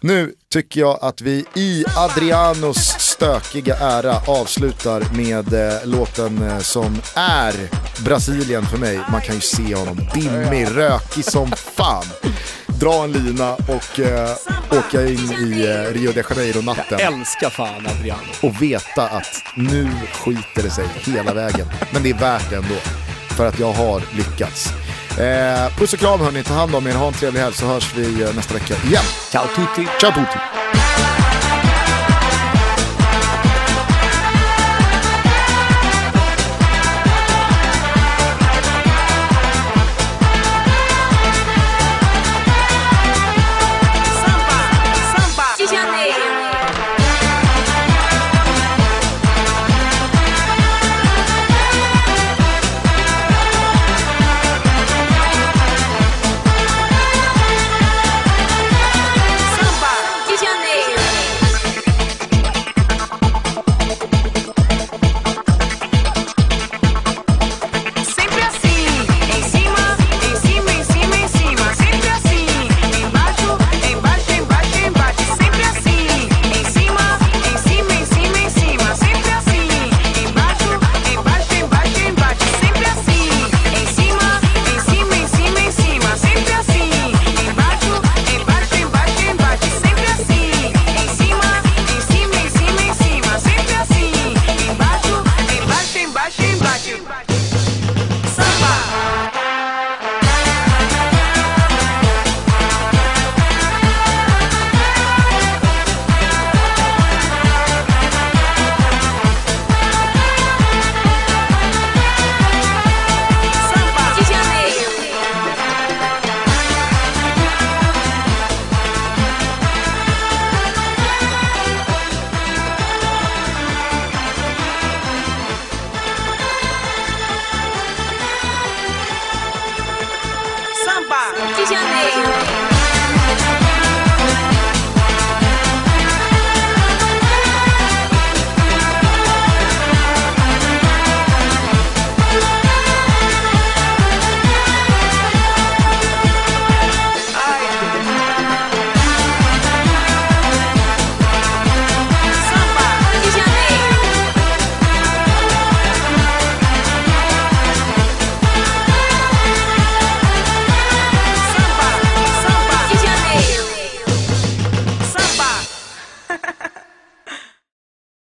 Nu tycker jag att vi i Adrianos stökiga ära avslutar med eh, låten eh, som är Brasilien för mig. Man kan ju se honom dimmig, rökig som fan. Dra en lina och eh, åka in i eh, Rio de Janeiro-natten Älskar fan Adriano. och veta att nu skiter det sig hela vägen. Men det är värt det ändå. För att jag har lyckats. Eh, puss och kram hörni, ta hand om er, ha en trevlig helg så hörs vi eh, nästa vecka igen. Ciao tutti. Ciao tutti!